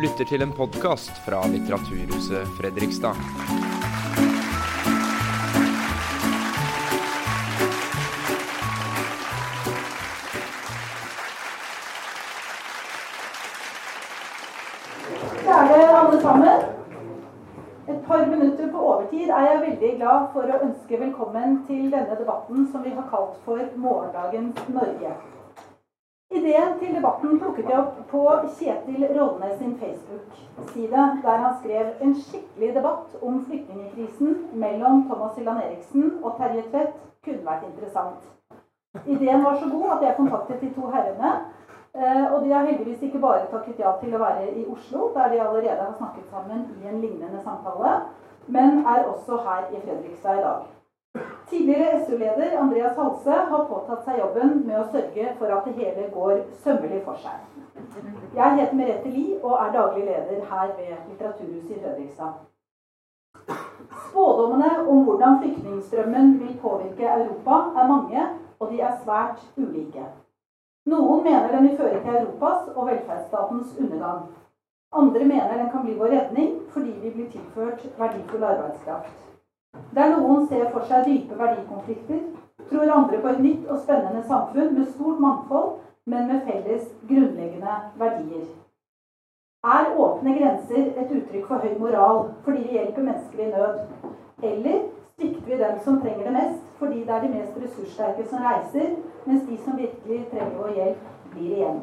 lytter til en podkast fra Litteraturhuset Fredrikstad. Er alle sammen. Et par minutter på overtid er jeg veldig glad for å ønske velkommen til denne debatten som vi har kalt for Morgendagens Norge. Ideen til debatten plukket jeg opp på Kjetil Rollnes sin Facebook-side, der han skrev en skikkelig debatt om flyktningkrisen mellom Thomas Hylland Eriksen og Terje Tvedt kunne vært interessant. Ideen var så god at jeg kontaktet de to herrene. eh, Og de har heldigvis ikke bare takket ja til å være i Oslo, der de allerede har snakket sammen i en lignende samtale, men er også her i Fredrikstad i dag. Tidligere SU-leder Andreas Halse har påtatt seg jobben med å sørge for at det hele går sømmelig for seg. Jeg heter Merete Lie og er daglig leder her ved Litteraturhuset i Fredrikstad. Spådommene om hvordan flyktningstrømmen vil påvirke Europa, er mange, og de er svært ulike. Noen mener den vil føre til Europas og velferdsstatens undergang. Andre mener den kan bli vår redning fordi vi blir tilført verdifull arbeidskraft. Der noen ser for seg dype verdikonflikter, tror andre på et nytt og spennende samfunn med stort mangfold, men med felles grunnleggende verdier. Er åpne grenser et uttrykk for høy moral fordi vi hjelper mennesker i nød? Eller svikter vi dem som trenger det mest, fordi det er de mest ressurssterke som reiser, mens de som virkelig trenger vår hjelp, blir igjen?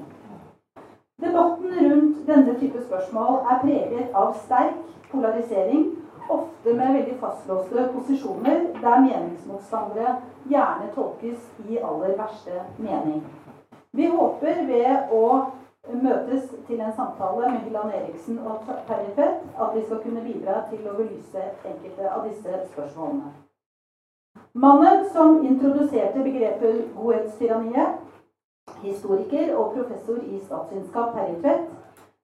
Debatten rundt denne type spørsmål er preget av sterk polarisering, ofte med veldig fastlåste posisjoner, der meningsmotstandere gjerne tolkes i aller verste mening. Vi håper ved å møtes til en samtale med Hylland Eriksen og Terje at vi skal kunne bidra til å belyse enkelte av disse spørsmålene. Mannen som introduserte begrepet godhetstyranniet, historiker og professor i statsvitenskap Terje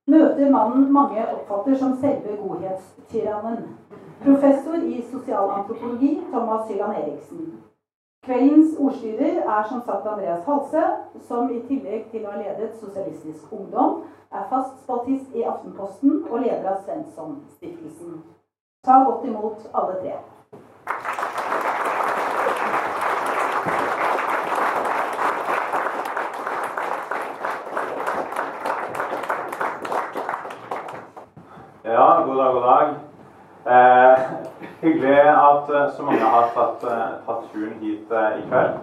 møter mannen mange oppfatter som selve godhetstyrannen. Professor i sosialantropologi Thomas Hylland Eriksen. Kveldens ordstyrer er som sagt Andreas Halse, som i tillegg til å ha ledet Sosialistisk Ungdom, er fast spaltist i Aftenposten og leder av Svensson-stiftelsen. Ta godt imot alle tre. Ja, god dag, god dag. Eh, hyggelig at eh, så mange har tatt, eh, tatt turen hit eh, i kveld.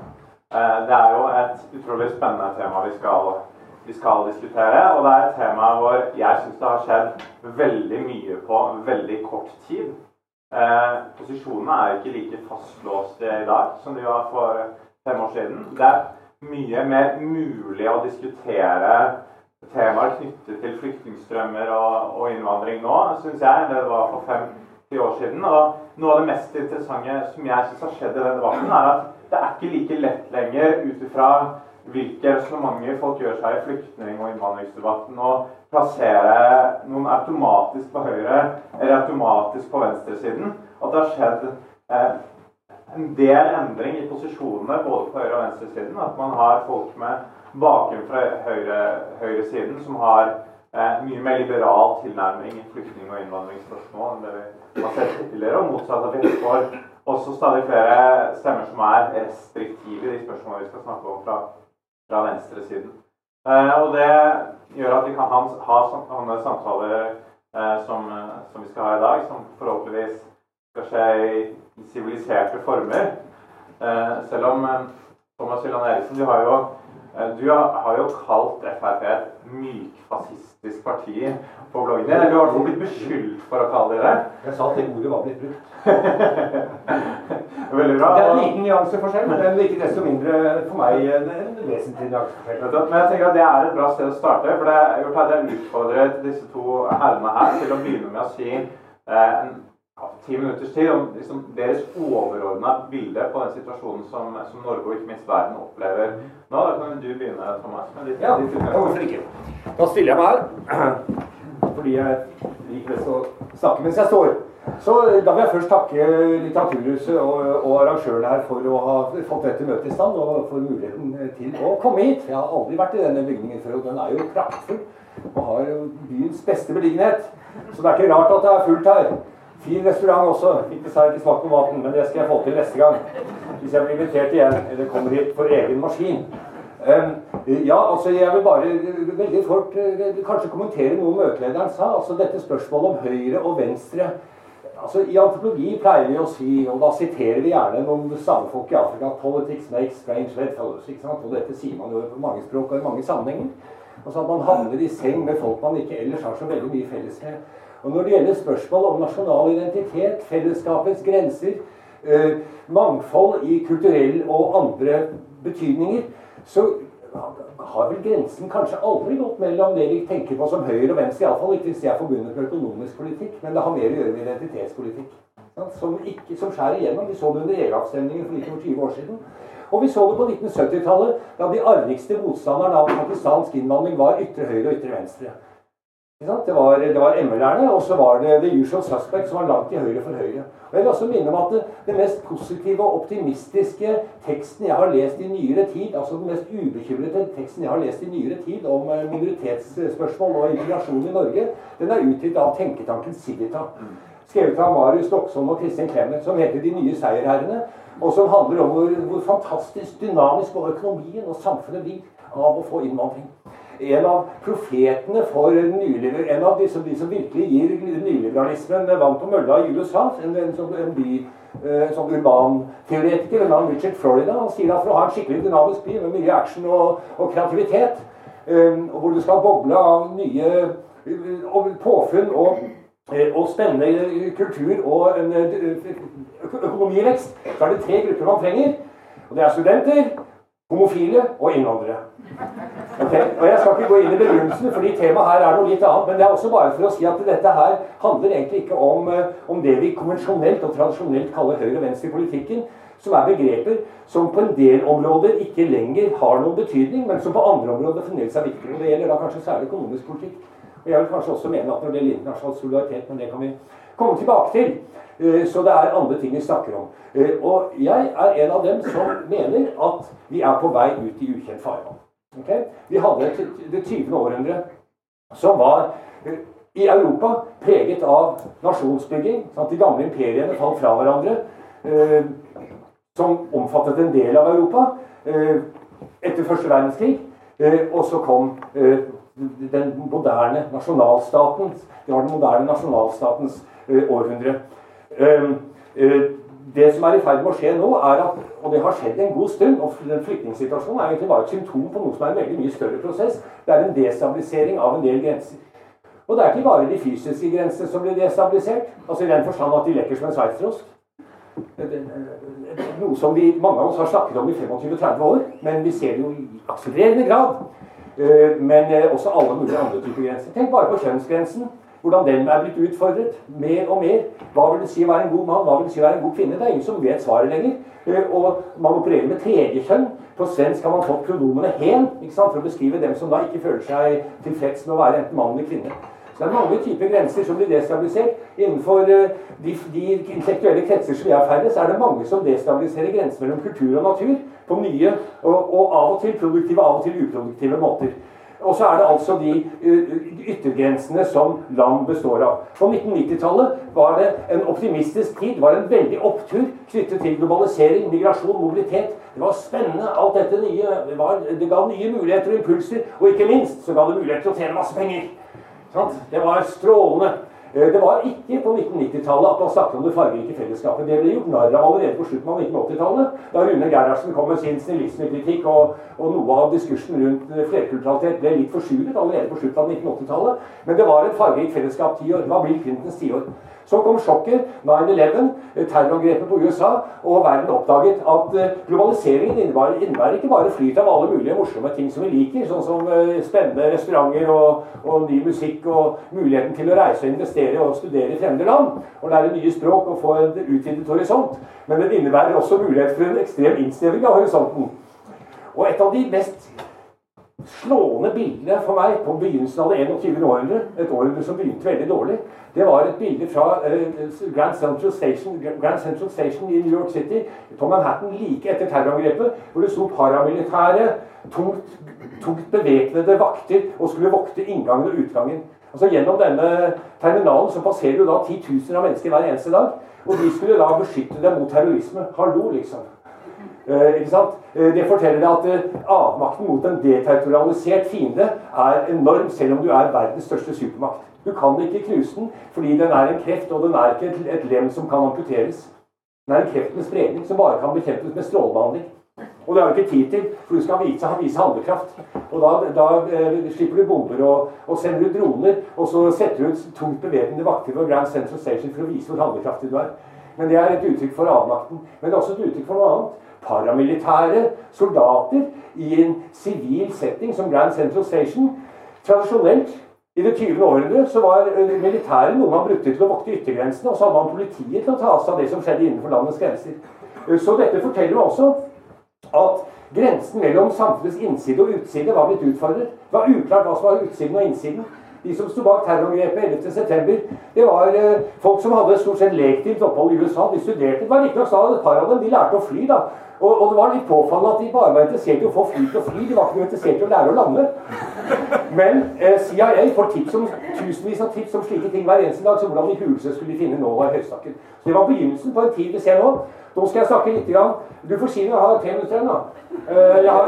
Det er jo et utrolig spennende tema vi skal, vi skal diskutere. Og det er et tema hvor jeg syns det har skjedd veldig mye på veldig kort tid. Posisjonene er ikke like fastlåste i dag som de var for fem år siden. Det er mye mer mulig å diskutere temaer knyttet til flyktningstrømmer og, og innvandring nå, syns jeg, enn det var for fem-ti år siden. Og noe av det mest interessante som jeg syns har skjedd i den debatten, er at det er ikke like lett lenger ut ifra hvilke resonnementer folk gjør seg i flyktning- og innvandringsdebatten, å plassere noen automatisk på høyre eller automatisk på venstresiden. At det har skjedd eh, en del endring i posisjonene både på høyre- og venstresiden. At man har folk med bakgrunn fra høyre, høyresiden som har eh, mye mer liberal tilnærming i flyktning- og innvandringsspørsmål enn det vi har sett tidligere. Og motsatt at vi får også stadig flere stemmer som er restriktive i de spørsmålene vi skal snakke om fra, fra venstresiden. Eh, og det gjør at vi kan ha, ha sånne samtaler eh, som, som, vi skal ha i dag, som forhåpentligvis skal skje i, siviliserte former. Eh, selv om eh, Thomas Hylland Eriksen, du har jo du har jo kalt Frp et mykfascistisk parti på bloggen din. Du har blitt beskyldt for å kalle det det. Jeg sa at det ordet var blitt brukt. Veldig bra. Det er en liten nyanseforskjell, men det ikke desto mindre for meg en, en vesentlig nyanseforskjell. Men jeg tenker at det er et bra sted å starte. For det er gjort at jeg utfordret disse to herrene her til å begynne med å si eh, ti minutters tid om liksom, deres overordna bilde på den situasjonen som, som, Norge og ikke minst verden opplever nå. Da kan du begynne, Thomas. Med ditt, Ja, ditt hvorfor ikke? Da stiller jeg meg her. Fordi jeg liker best å snakke mens jeg står. Så da vil jeg først takke Litteraturhuset og, og, arrangørene her for å ha fått dette møtet i stand og for muligheten til å komme hit. Jeg har aldri vært i denne bygningen før, og den er jo praktfull og har byens beste beliggenhet. Så det er ikke rart at det er fullt her. Fin restaurant også. Fikk dessverre ikke smakt på maten, men det skal jeg få til neste gang. Hvis jeg blir invitert igjen, eller kommer hit for egen maskin. Um, ja, altså jeg vil bare veldig fort uh, kanskje kommentere noe møtelederen sa. altså Dette spørsmålet om høyre og venstre altså I antropologi pleier vi å si, og da siterer vi gjerne noen samefolk i Afrika 'Politics makes strange bedfellows'. ikke sant? Og dette sier man jo på mange språk og i mange sammenhenger. Altså at man havner i seng med folk man ikke ellers har så veldig mye felles med. Og når det gjelder spørsmål om nasjonal identitet, fellesskapets grenser, eh, mangfold i kulturell og andre betydninger, så har vel grensen kanskje aldri gått mellom det vi tenker på som høyre og venstre, iallfall ikke hvis det er forbundet med økonomisk politikk, men det har mer å gjøre med identitetspolitikk. Som, ikke, som skjærer igjennom. Vi så det under EU-avstemningen for litt over 20 år siden. Og vi så det på 1970-tallet, da de artigste motstanderne av pakistansk innvandring var ytre høyre og ytre venstre. Det var, det var ML-erne, og så var det The Usual Suspect, som var langt til høyre for Høyre. Og Jeg vil også minne om at det, det, mest positive og optimistiske teksten jeg har lest i nyere tid, altså den mest ubekymrede teksten jeg har lest i nyere tid om eh, minoritetsspørsmål og integrasjon i Norge, den er utgitt av tenketanken Civita. Skrevet av Marius Doksson og Kristin Clemet, som heter De nye seierherrene. Og som handler om hvor, hvor fantastisk dynamisk både økonomien og samfunnet blir av å få innvandring en av profetene for nyliber, en av de som, de som virkelig gir nyliberalismen vann på mølla i USA. En, en, en, by, eh, en sånn urbanteoretiker, en navn Richard Florida. Han sier at for å ha en skikkelig dynamisk by med mye action og, og kreativitet, um, hvor du skal boble av nye og påfunn og, og spennende kultur og en økonomivekst, så er det tre grupper man trenger. Og det er studenter, homofile og innvandrere. Okay? Og Jeg skal ikke gå inn i begrunnelsene, fordi temaet her er noe litt annet. Men det er også bare for å si at dette her handler egentlig ikke om, eh, om det vi konvensjonelt og tradisjonelt kaller høyre- og venstre-politikken, som er begreper som på en del områder ikke lenger har noen betydning, men som på andre områder fremdeles er viktige. Og Det gjelder da kanskje særlig økonomisk politikk. Og Jeg vil kanskje også mene at når det gjelder internasjonal solidaritet, men det kan vi komme tilbake til. Eh, så det er andre ting vi snakker om. Eh, og jeg er en av dem som mener at vi er på vei ut i ukjent farvann. Okay? Vi hadde det 20. århundre som var eh, i Europa preget av nasjonsbygging. Sant? De gamle imperiene falt fra hverandre. Som omfattet en del av Europa etter første verdenskrig. Og så kom den moderne nasjonalstaten. Det var den moderne nasjonalstatens århundre det som er i ferd med å skje nå, er at Og det har skjedd en god stund. og Flyktningsituasjonen er egentlig bare et symptom på noe som er en veldig mye større prosess. Det er en destabilisering av en del grenser. Og det er ikke bare de fysiske grensene som blir destabilisert. altså I den forstand at de lekker som en sveitserost. Noe som vi, mange av oss har snakket om i 25-30 år, men vi ser det jo i akselererende grad. Eh, men eh, også alle mulige andre typer grenser. Tenk bare på kjønnsgrensen hvordan den er blitt utfordret mer og mer. Hva vil det si å være en god mann? Hva vil det si å være en god kvinne? Det er ingen som vet svaret lenger. Eh, og man opererer med tredje kjønn. På svensk har man fått pronomene 'hen' for å beskrive dem som da ikke føler seg tilfreds med å være enten mann eller kvinne. Så det er mange typer grenser som blir destabilisert. Innenfor eh, de, de intellektuelle kretser som jeg så er det mange som destabiliserer grensen mellom kultur og natur på nye og, og av og til produktive, av og til uproduktive måter. Og så er det altså de uh, yttergrensene som land består av. På 1990-tallet var det en optimistisk tid. Var en veldig opptur knyttet til globalisering, migrasjon, mobilitet. Det var spennende, alt dette nye. Var, det ga nye muligheter og impulser. Og ikke minst så ga det muligheter til å tjene masse penger. Det var strålende. Eh, det var ikke på 1990-tallet at man snakket om det fargerike fellesskapet. Det ble gjort narr av allerede på slutten av 1980-tallet, da Rune Gerhardsen kom med sin snillismekritikk, og, og noe av diskursen rundt eh, flerkulturalitet ble litt forsuret allerede på slutten av 1980-tallet. Men det var et fargerikt fellesskap ti år. Det var Bill Clintons tiår. Så kom sjokket, 9-11, eh, terrorangrepet på USA, og verden oppdaget at eh, globaliseringen innebærer, innebærer ikke bare flyt av alle mulige morsomme ting som vi liker, sånn som eh, spennende restauranter og, og ny musikk og muligheten til å reise og investere og studere i fremmede land, og lære nye språk og få en utvidet horisont. Men den innebærer også mulighet for en ekstrem innsnevring av horisonten. Og et av de mest slående bildene for meg på begynnelsen av det 21. århundre, et århundre som begynte veldig dårlig, det var et bilde fra uh, Grand, Central Station, Grand Central Station i New York City på Manhattan like etter terrorangrepet, hvor det sto paramilitære, tungt, tungt bevæpnede vakter og skulle vokte inngangen og utgangen. Altså Gjennom denne terminalen så passerer jo da titusener av mennesker hver eneste dag. Og de skulle da beskytte dem mot terrorisme. Hallo, liksom. Eh, ikke sant? Eh, det forteller deg at eh, avmakten mot en deterritorialisert fiende er enorm, selv om du er verdens største supermakt. Du kan ikke knuse den fordi den er en kreft, og den er ikke et, lem som kan amputeres. Den er en kreft med spredning som bare kan bekjempes med strålebehandling. Og det har du ikke tid til, for du skal vise, vise handlekraft. Og da, da eh, slipper du bomber og, og, sender du droner, og så setter du ut tungt bevæpnede vakter ved Grand Central Station for å vise hvor handlekraftig du er. Men det er et uttrykk for avmakten. Men det er også et uttrykk for noe annet. Paramilitære soldater i en sivil setting som Grand Central Station. Tradisjonelt i det 20. århundre var eh, militæret noe man brukte til å vokte yttergrensene, og så hadde man politiet til å ta seg av det som skjedde innenfor landets grenser. Eh, så dette forteller også at grensen mellom samfunnets innside og utside var blitt utfordret. Det var uklart hva som var utsiden og innsiden. De som sto bak terrorangrepet 11.9., det var eh, folk som hadde stort sett legitimt opphold i USA. De studerte. Det var riktignok da et par av dem de lærte å fly. da, og, og, det var litt påfallende at de bare var interessert i å få fly til å fly. De var ikke interessert i å lære å lande. Men eh, CIA får tips om, tusenvis av tips om slike ting hver eneste dag. Så hvordan i huleste skulle de finne nå var høystakken. Så det var begynnelsen på en tid vi ser nå. Nå skal jeg snakke litt. Grann. Du får si når Jeg har tre minutter igjen, da. Uh, jeg har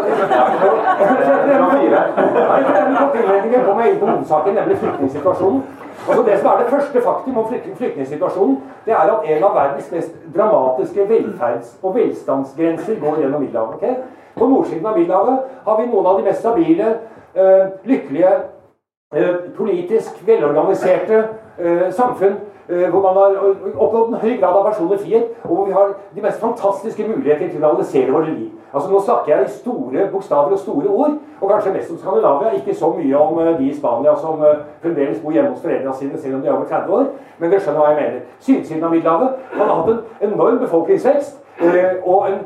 innledningen på jeg inn på hovedsaken, nemlig flyktningsituasjonen. Altså Det som er det første faktum om flyktningsituasjonen, det er at en av verdens mest dramatiske velferds- og velstandsgrenser går gjennom Middelhavet. Okay? På nordsiden av Middelhavet har vi noen av de mest stabile, uh, lykkelige, uh, politisk velorganiserte samfunn Eh, hvor man har oppnådd en høy grad av personlig frihet, og hvor vi har de mest fantastiske muligheter til å realisere våre liv. Altså Nå snakker jeg i store bokstaver og store ord, og kanskje mest om Skandinavia. Ikke så mye om uh, de i Spania som uh, fremdeles bor hjemme hos foreldrene sine selv om de er over 30 år, men dere skjønner hva jeg mener. Sydsiden av Middelhavet har hatt en enorm befolkningsvekst. Uh, og en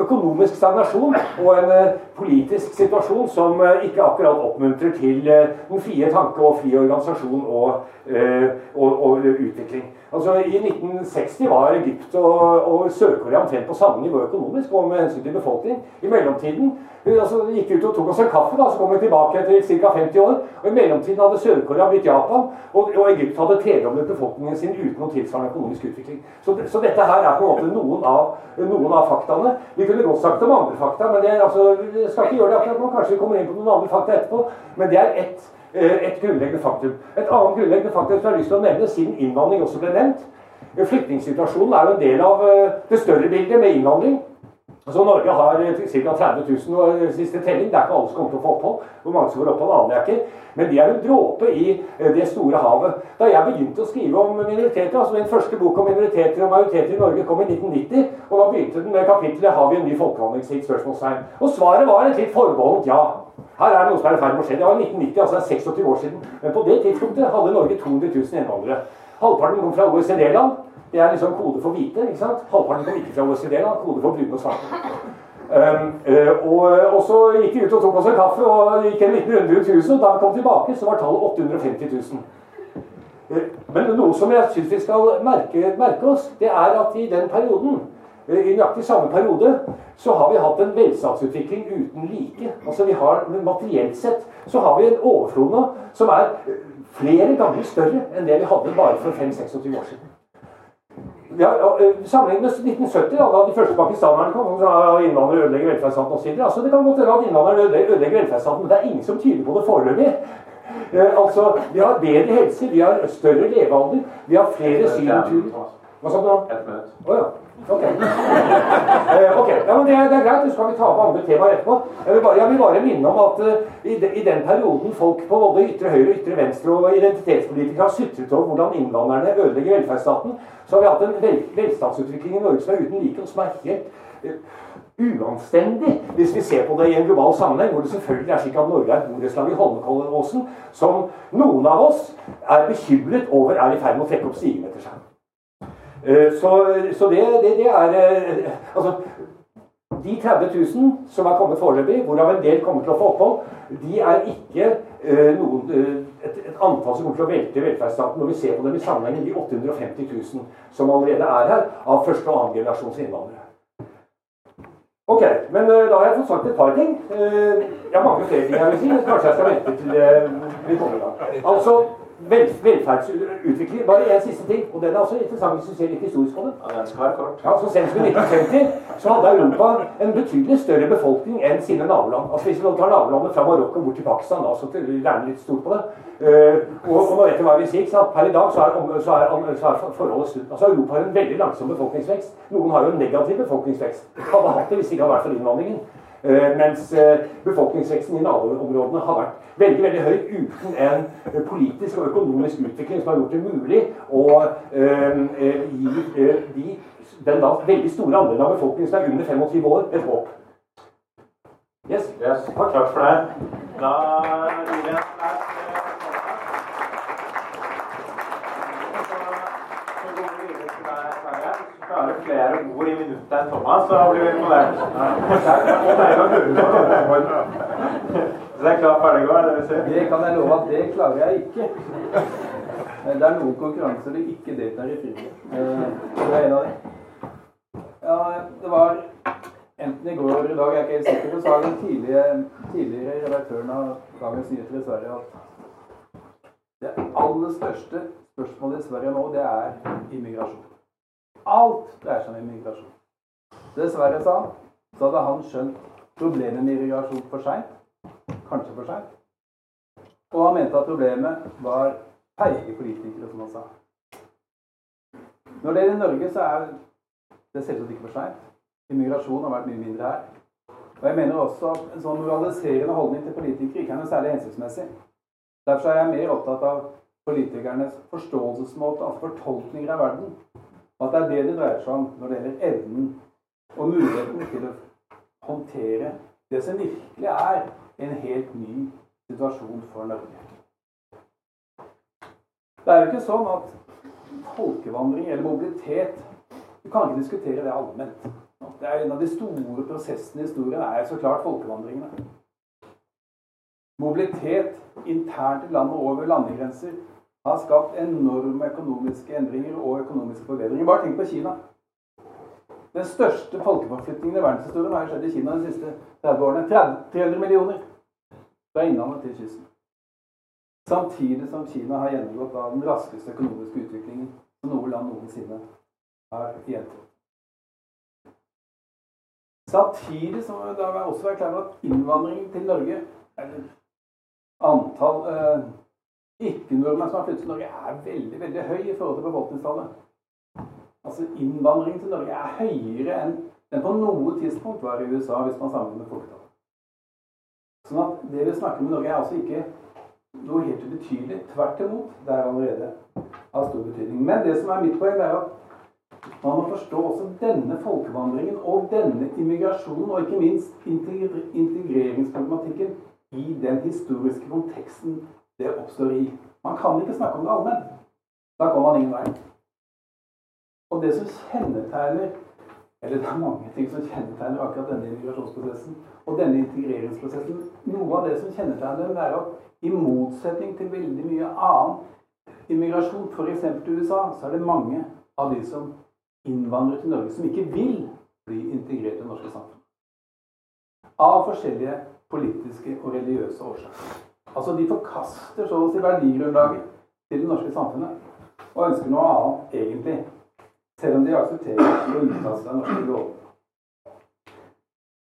økonomisk stagnasjon og en politisk situasjon som ikke akkurat oppmuntrer til den frie tanke og fri organisasjon og, og, og utvikling. Altså I 1960 var Egypt og, og Sør-Korea omtrent på samme nivå økonomisk og med hensyn til befolkning. I mellomtiden altså, gikk ut og tok oss en kaffe, da, så kom vi tilbake etter ca. 50 år. og I mellomtiden hadde Sør-Korea blitt Japan, og, og Egypt hadde tredoblet befolkningen sin uten noen tilsvarende økonomisk utvikling. Så, så, dette her er på en måte noen av, noen av faktaene. Vi kunne godt sagt om andre fakta, men det, altså, jeg skal ikke gjøre det akkurat nå. Kanskje vi kommer inn på noen andre fakta etterpå. Men det er ett Eh, et grunnleggende faktum. Et annet grunnleggende faktum som jeg har lyst til å nevne, siden innvandring også ble nevnt. Flyktningsituasjonen er jo en del av eh, det større bildet med innvandring. Altså Norge har ca. 30 000 siste telling. Det er ikke alle som kommer til å få opphold. Hvor mange som får opphold, aner jeg ikke. Men de er en dråpe i det store havet. Da jeg begynte å skrive om minoriteter, altså Min første bok om minoriteter og majoriteter i Norge kom i 1990. Og da begynte den med kapittelet 'Har vi en ny folkevandringstid?' spørsmålstegn. Og svaret var et litt forbeholdent ja. Her er det noe som er i ferd med å skje. Det var 1990, altså det er 26 år siden. Men på det tidspunktet hadde Norge 200 000 innvandrere. Halvparten kom fra OECD-land. Det er liksom kode for hvite. ikke sant? Halvparten kom ikke fra OECD, da. Kode for brune og svarte. Um, uh, og, og, så gikk de ut og tok oss en kaffe og gikk en liten runde rundt huset. Og Da vi kom tilbake, så var tallet 850 000. Uh, men noe som jeg syns vi skal merke, merke oss, det er at i den perioden Eh, I nøyaktig samme periode så har vi hatt en velstandsutvikling uten like. Altså vi har Materielt sett så har vi en overflod nå som er eh, flere ganger større enn det vi hadde bare for 5-26 år siden. Ja, har Sammenlignet med 1970, da, da de første pakistanerne kom, og innvandrere ødelegger velferdsstaten osv. Altså, det kan godt hende at innvandrere ødelegger velferdsstaten, men det er ingen som tyder på det foreløpig. Eh, altså, Vi har bedre helse, vi har større levealder, vi har flere syreturer Hva sa du da? Ett minutt. Oh, ja. Ok. Uh, okay. Ja, men det, det er greit, så kan vi ta opp andre temaer etterpå. Jeg vil, bare, jeg vil bare, minne om at uh, i, de, i, den perioden folk på både ytre høyre ytre venstre og identitetspolitikere har sutret over hvordan innvandrerne ødelegger velferdsstaten, så har vi hatt en vel, velstandsutvikling i Norge som er uten like, og som er helt uh, uanstendig hvis vi ser på det i en global sammenheng, hvor det selvfølgelig er slik at Norge er et borettslag i Holmenkollåsen som noen av oss er bekymret over er i ferd med å trekke opp stigen etter seg. Eh, så, så det, det, det, er eh, Altså, de 30 000 som er kommet foreløpig, hvorav en del kommer til å få opphold, de er ikke uh, noen, et, et, antall som kommer til å velte velferdsstaten når vi ser på dem i sammenheng med de 850 000 som allerede er her av første og annengenerasjons innvandrere. Ok, men da har jeg fått sagt et par ting. jeg har mange flere ting jeg vil si, men kanskje jeg skal vente til vi kommer i gang. Altså, vel, velferdsutvikling. Bare en siste ting, og den er også interessant hvis du ser litt historisk på det. Ja, den skal være kort. Ja, så Sent som i 1950 så hadde Europa en betydelig større befolkning enn sine naboland. Altså Hvis vi tar nabolandet fra Marokko bort til Pakistan, da, så lærer litt stort på det. Uh, og, og, nå vet du hva vi sier, så Per i dag så er, så er, så er forholdet slutt. Altså Europa har en veldig langsom befolkningsvekst. Noen har jo en negativ befolkningsvekst. Hadde hatt det hvis ikke hadde vært for innvandringen. Uh, mens uh, befolkningsveksten i naboområdene har vært veldig veldig høy uten en eh, politisk og økonomisk utvikling som har gjort det mulig å øh, gi de, den da veldig store andelen av befolkningen som er under 25 år, et håp. Yes. yes. Takk for det. Da gir jeg klarer flere ord i minuttet enn Thomas, så blir vi imponert. Så det er klart ferdig går, det vil si? Det kan jeg love at det klarer jeg ikke. Det er noen konkurranser du ikke deltar i frivillig. Eh, det er en av dem. Ja, det var enten i går eller i dag, jeg er ikke helt sikker, så sa den tidligere, tidligere redaktøren av Dagens Nyheter i Sverige at det aller største spørsmålet i Sverige nå, det er immigrasjon. Alt dreier seg om immigrasjon. Dessverre, sa han, så hadde han skjønt problemet med immigrasjon for seint. Kanskje for seint. Og han mente at problemet var feige politikere, som han sa. Når det gjelder Norge, så er det selvsagt ikke for seint. Immigrasjon har vært mye mindre her. Og jeg mener også at en sånn moraliserende holdning til politikere ikke er noe særlig hensiktsmessig. Derfor er jeg mer opptatt av politikernes forståelsesmåte, altså fortolkninger av verden, at det er det det dreier seg om når det gjelder evnen og muligheten til å håndtere det som virkelig er en helt ny situasjon for Norge. Det er jo ikke sånn at folkevandring eller mobilitet Du kan ikke diskutere det allment. Det er En av de store prosessene i historien er så klart folkevandringene. Mobilitet internt i landet over landegrenser har skapt enorme økonomiske endringer og økonomiske forbedringer. Bare tenk på Kina. Den største folkeforflytningen i verdenshistorien har skjedd i Kina de siste 30 årene. 30, 300 millioner fra innlandet til kysten. Samtidig som Kina har gjennomgått av den raskeste økonomiske utviklingen som noe land noensinne har gjennomført. Samtidig som det også være klar over at innvandringen til Norge, eller antall eh, ikke-nordmenn som har flyttet til Norge, er veldig veldig høy i forhold til befolkningstallet. Altså Innvandringen til Norge er høyere enn den på noe tidspunkt var i USA, hvis man sammenligner med folketallet. Sånn at det vi snakker om i Norge, er altså ikke noe helt ubetydelig. Tvert imot. Det er allerede av stor betydning. Men det som er mitt poeng, er at man må forstå også denne folkevandringen og denne immigrasjonen, og ikke minst integreringsproblematikken, i den historiske konteksten det oppstår i. Man kan ikke snakke om det allmenn. Da kommer man ingen vei. Og det som kjennetegner eller det er mange ting som kjennetegner akkurat denne immigrasjonsprosessen og denne integreringsprosessen. Noe av det som kjennetegner den, er at i motsetning til veldig mye annen immigrasjon, f.eks. til USA, så er det mange av de som innvandrer til Norge, som ikke vil bli integrert i det norske samfunnet. Av forskjellige politiske og religiøse årsaker. Altså De forkaster så å si verdigrunnlaget til det norske samfunnet og ønsker noe annet egentlig. Selv om de aksepterer å unnta seg norske lover.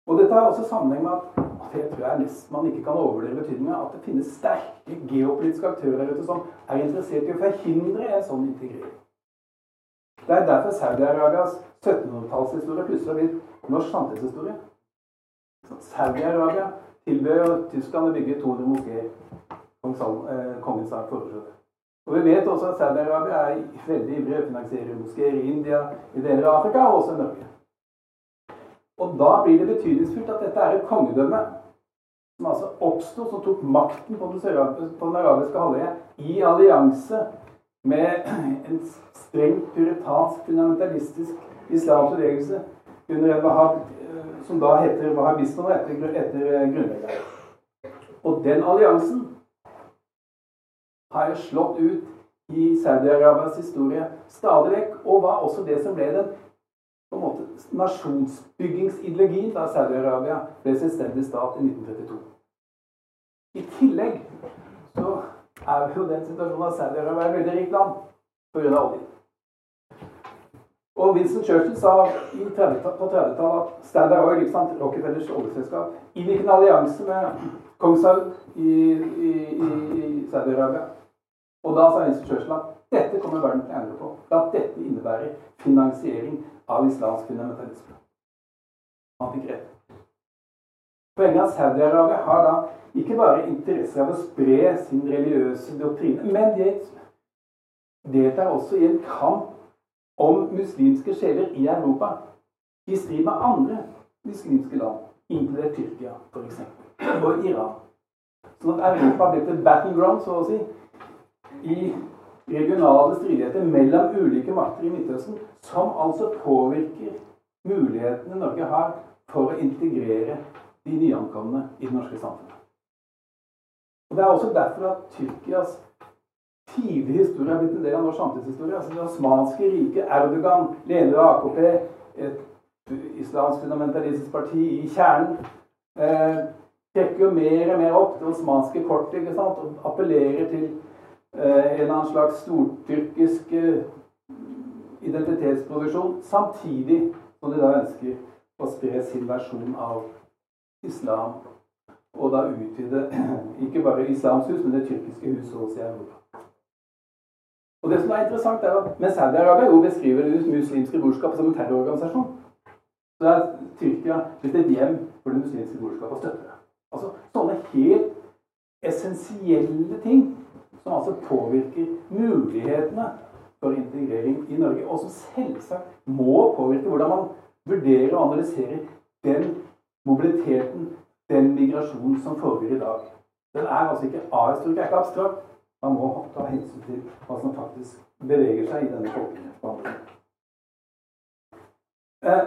Og dette har også sammenheng med at, jeg tror jeg nesten man ikke kan overdrive betydningen at det finnes sterke geopolitiske aktører ute som er interessert i å forhindre en sånn integrering. Det er derfor Saudi-Arabias 1700-tallshistorie plutselig har blitt norsk samtidshistorie. Saudi-Arabia tilbød Tyskland å bygge 200 moskeer. Eh, kongen sa foreslår. Og Vi vet også at Saudi-Arabia er veldig ivrig å finansiere moskeer i India, i deler av Afrika og også i Norge. Og da blir det betydningsfullt at dette er et kongedømme som altså oppsto, som tok makten på den, arabiske halvøya i allianse med en strengt puritansk, fundamentalistisk islamsk bevegelse under en wahhab, eh, som da heter wahhabismen etter, etter grunnleggeren. Og den alliansen har slått ut i Saudi-Arabias historie stadig vekk, og var også det som ble den på en måte nasjonsbyggingsideologien da Saudi-Arabia ble selvstendig stat i 1932. I tillegg så er jo den situasjonen at Saudi-Arabia er et veldig rikt land pga. oljen. Og Vincent Churchill sa 30, på 30-tallet at Standard Oil, Rockefellers oljeselskap, inngikk en allianse med kong Saud i, i, i Saudi-Arabia. Og da sa Vincent Churchill at dette kommer verden til å endre på. At dette innebærer finansiering av islamsk fundamentalisme. Han fikk rett. Poenget er at Saudi-Arabia har da ikke bare interesse av å spre sin religiøse doktrine, men de deltar også i en kamp om muslimske sjeler i Europa i strid med andre muslimske land, inkludert Tyrkia f.eks. og Iran. Sånn at Europa har blitt et battleground, så å si, i regionale stridigheter mellom ulike makter i Midtøsten, som altså påvirker mulighetene Norge har for å integrere de nyankomne i det norske samfunnet. Og Det er også derfor at Tyrkias tidlige historie er blitt en del av norsk samtidshistorie. Altså Det osmanske riket, Erdogan, leder av AKP, et islamsk fundamentalistisk parti i kjernen, eh, trekker jo mer og mer opp det osmanske kortet ikke sant? og appellerer til en eller annen slags stortyrkisk eh, identitetsproduksjon, samtidig som de da ønsker å spre sin versjon av islam. Og da utvide ikke bare islams hus, men det tyrkiske huset også i Europa. Og det som er interessant er at Mens Saudi-Arabia jo beskriver det muslimske brorskapet som en terrororganisasjon, så er Tyrkia blitt et hjem for det muslimske brorskapet og støtter det. Altså sånne helt essensielle ting som altså påvirker mulighetene for integrering i Norge, og som selvsagt må påvirke hvordan man vurderer og analyserer den mobiliteten, den migrasjonen som foregår i dag. Den er altså ikke ahistorisk, er ikke abstrakt. Man må ta hensyn til hva som faktisk beveger seg i denne folkebehandlingen. Eh,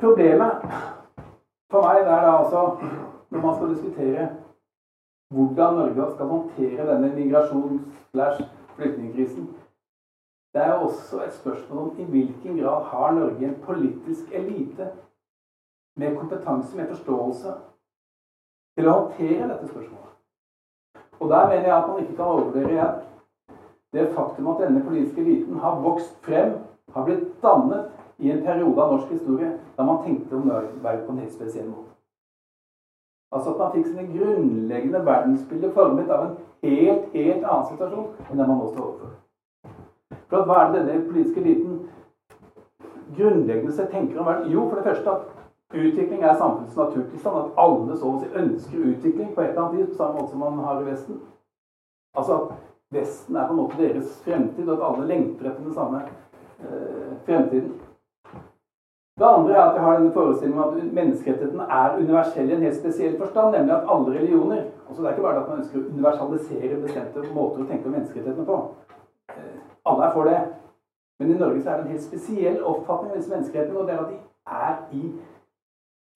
problemet for meg er da altså når man skal diskutere hvordan Norge skal håndtere denne migrasjons-flyktningkrisen Det er også et spørsmål om i hvilken grad har Norge en politisk elite med kompetanse, med forståelse, til å håndtere dette spørsmålet. Og der mener jeg at man ikke kan overvurdere igjen det faktum at denne politiske eliten har vokst frem, har blitt dannet i en periode av norsk historie da man tenkte om verden på en helt spesiell måte. Altså at man fikk sine grunnleggende verdensbilder formet av en helt, helt annen situasjon enn den man nå står overfor. For Hva er det denne politiske eliten grunnleggende sett tenker om verden? Jo, for det første at Utvikling er samfunnets naturtilstand. At alle så å si ønsker utvikling på et eller annet vis, på samme måte som man har i Vesten. Altså at Vesten er på en måte deres fremtid, og at alle lengter etter den samme eh, fremtiden. Det andre er at jeg har denne forestillingen at menneskerettigheten er universell i en helt spesiell forstand, nemlig at alle religioner altså Det er ikke bare at man ønsker å universalisere bestemte måter å tenke om menneskerettighetene på. Eh, alle er for det. Men i Norge så er det en helt spesiell oppfatning av disse menneskerettighetene, og det er at de er i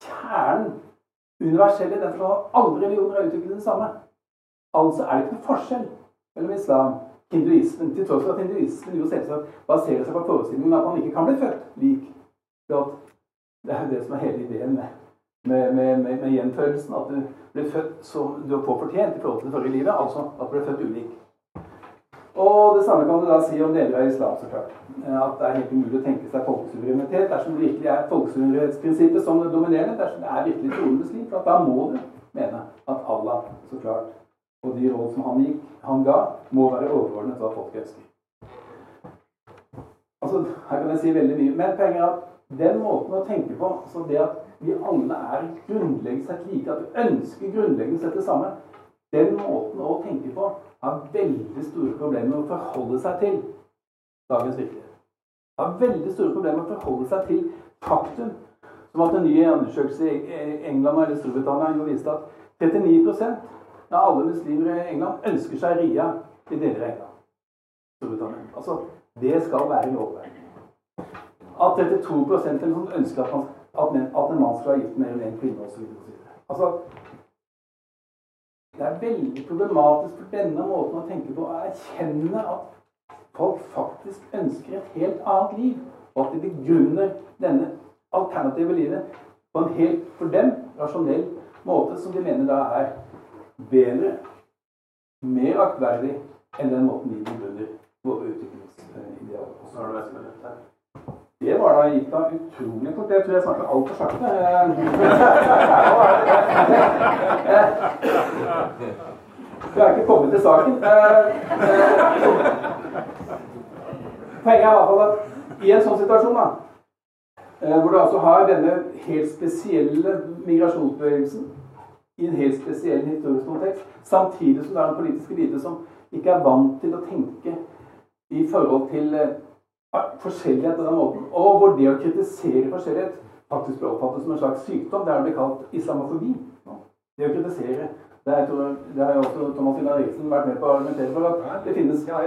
kjernen universelle. Derfor har alle religioner utviklet det samme. Altså er det ikke noen forskjell mellom islam hinduismen, til tross for at hinduismen jo selvsagt baserer seg på forestillingen at man ikke kan bli født lik. Det er jo det som er hele ideen med, med, med, med, gjenfødelsen. At du blir født som du har påfortjent i forhold til det forrige livet. Altså at du blir født ulik. Og det samme kan du da si om deler av islam, så klart. At det er helt umulig å tenke seg folkesuverenitet dersom det virkelig er folkesuverenitetsprinsippet som det dominerende. Dersom det er virkelig troende muslim. For da må du mene at Allah, så klart, og de råd som han, gikk, han ga, må være overordnet hva folk ønsker. Altså, Her kan jeg si veldig mye. Men poenget er at den måten å tenke på, så det at vi alle er grunnleggende sett like, at vi ønsker grunnleggende sett det samme, den måten å tenke på har veldig store problemer med å forholde seg til dagens virkelighet. Har veldig store problemer med å forholde seg til faktum. Som at en ny undersøkelse i England eller Storbritannia viste at 39% av alle muslimer i England ønsker seg ria i deler av England. Storbritannia. Altså, det skal være lovverk. At 32 eller sånn ønsker at, man, at, en, at en mann skal være gift enn én kvinne osv. Altså, det er veldig problematisk for denne måten å tenke på å erkjenne at folk faktisk ønsker et helt annet liv, og at de begrunner denne alternative livet på en helt for dem rasjonell måte som de mener da er bedre, mer aktverdig enn den måten vi begrunner våre utviklingsidealer på. Det var da gikk da utrolig fort. Jeg tror jeg snakka altfor sakte. Jeg er ikke kommet til saken. Poenget er i hvert fall at i en sånn situasjon, da, hvor du altså har denne helt spesielle migrasjonsbevegelsen i en helt spesiell historisk kontekst, samtidig som det er en politisk elite som ikke er vant til å tenke i forhold til forskjellighet på den måten. Og hvor det å kritisere forskjellighet faktisk blir oppfattet som en slags sykdom. Det er det kalt islamofobi. Det å kritisere. Det, er, det har jo også Thomas Hilla Eriksen vært med på å argumentere for at det finnes uh,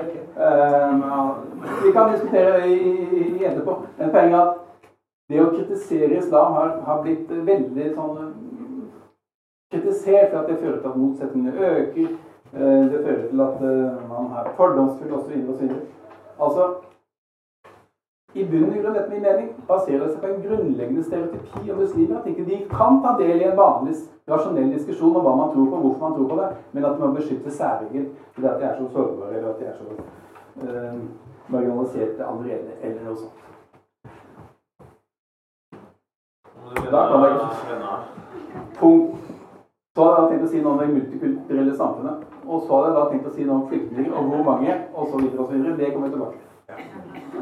Vi kan diskutere det i, i, i etterpå. Men poenget er at det å kritisere islam har, har blitt veldig sånn kritisert for at det fører til at motsetningene øker. Uh, det fører til at uh, man er fordomsfull osv. Altså, i bunnen grunn, etter min mening, baserer seg på en grunnleggende stereotypi om muslimer. At ikke de kan ta del i en vanlig rasjonell diskusjon om hva man tror på, hvorfor man tror på det, men at de må beskytte særregel fordi at de er så sårbare, eller at de er så øh, marginaliserte allerede, eller noe sånt. Da kan jeg Punkt. Så hadde jeg tenkt å si noe om det multikulturelle samfunnet. Og så hadde jeg da tenkt å si noe om flyktninger og hvor mange, osv. Det kommer vi tilbake til. Vi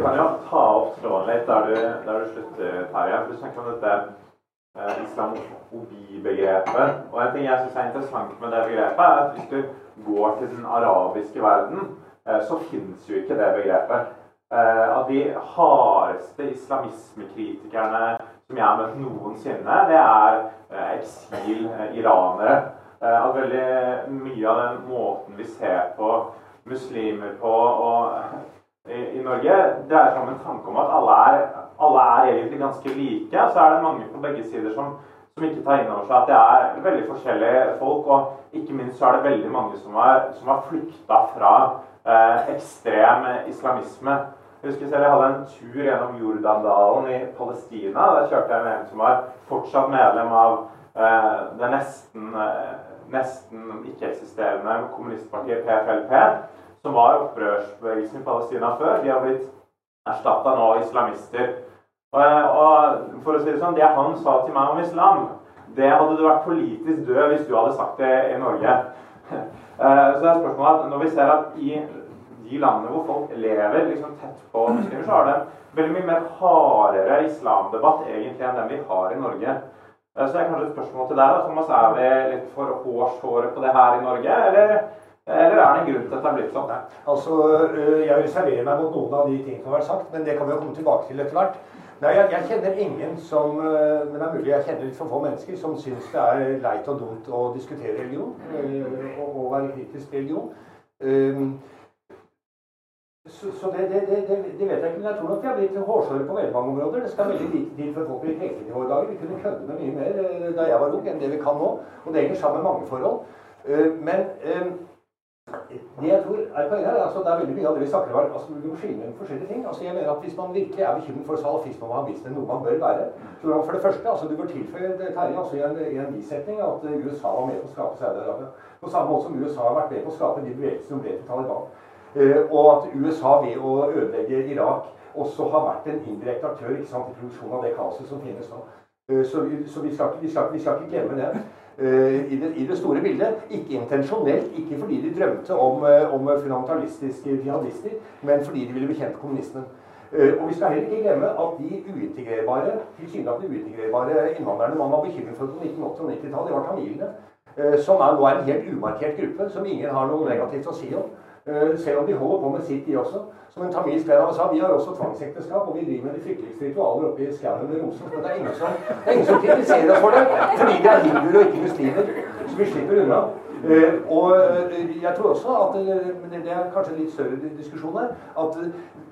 kan jo ta opp tråden litt der du, der du slutter, Terje. Du snakker om dette eh, islamofobi-begrepet. Og en ting jeg syns er interessant med det begrepet, er at hvis du går til den arabiske verden, eh, så fins jo ikke det begrepet. Eh, at de hardeste islamismekritikerne som jeg har møtt noensinne, det er eh, eksil-iranere. Eh, at veldig mye av den måten vi ser på muslimer på og, i, i, Norge, dreier seg om en tanke om at alle er, alle er egentlig ganske like. Så er det mange på begge sider som, som ikke tar inn over seg at det er veldig forskjellige folk. Og ikke minst så er det veldig mange som har, som har flykta fra eh, ekstrem islamisme. Jeg husker selv jeg hadde en tur gjennom Jordandalen i Palestina. Der kjørte jeg med en som var fortsatt medlem av eh, det nesten, eh, nesten ikke-eksisterende kommunistpartiet PFLP, som var opprørsbevegelsen i Palestina før. De har blitt erstatta nå av islamister. Og, og, for å si Det sånn, det han sa til meg om islam, det hadde du vært politisk død hvis du hadde sagt det i Norge. Eh, så det er spørsmålet at når vi ser at i de landene hvor folk lever liksom tett på muslimer, så har det veldig mye mer hardere islamdebatt egentlig enn den vi har i Norge. Eh, så det er kanskje et spørsmål til deg. da, Thomas, Er vi litt for hårsåre på det her i Norge, eller, eller er det en grunn til at det har blitt sånn? Altså, øh, Jeg reserverer meg mot noen av de tingene som har vært sagt, men det kan vi jo komme tilbake til etter hvert. Nei, jeg, jeg, kjenner ingen som øh, Men det er mulig jeg kjenner litt for få mennesker som syns det er leit og dumt å diskutere religion og, og være kritisk til religion. Um, så, så det, det, det, det, vet jeg ikke, men jeg tror nok de har blitt hårsåre på veldig mange områder. Det skal veldig lite til for folk blir krenket i våre dager. Vi kunne kødde med mye mer eh, da jeg var ung enn det vi kan nå. Og det henger sammen med mange forhold. Eh, men eh, det jeg tror er poenget her, altså det er veldig mye av det vi snakker om altså Vi må skille mellom forskjellige ting. altså jeg mener at Hvis man virkelig er bekymret for salafisme og wahabisme, noe man bør være så For det første, altså du bør tilføye Terje altså i en, i en bisetning at USA var med på å skape Saudi-Arabia. På samme måte som USA har vært med på å skape de bevegelsene som ble til Taliban. Eh, og at USA ved å ødelegge Irak også har vært en indirekte aktør i produksjonen av det kaoset som finnes nå. Eh, så, vi, skal, vi, skal, vi, skal, ikke glemme det. Eh, I det, I det, store bildet. Ikke intensjonelt, ikke fordi de drømte om, om fundamentalistiske jihadister, men fordi de ville bekjempe kommunismen. Og vi skal heller ikke glemme at de uintegrerbare tilsynelatende uintegrerbare innvandrerne man var bekymret for på 1980- og 90-tallet, var tamilene. Som er, nå er en helt umarkert gruppe, som ingen har noe negativt å si om. Uh, selv om de holder på med sitt, de også. Som en tamilsk oss sa, vi har også tvangsekteskap, og vi driver med de frykteligste ritualer oppe i skauen ved Rosen. Men det er ingen som, det er ingen som kritiserer oss for det, fordi de er hinduer og ikke muslimer. Så vi slipper unna. Uh, og uh, jeg tror også at Men det er kanskje en litt større diskusjon her. At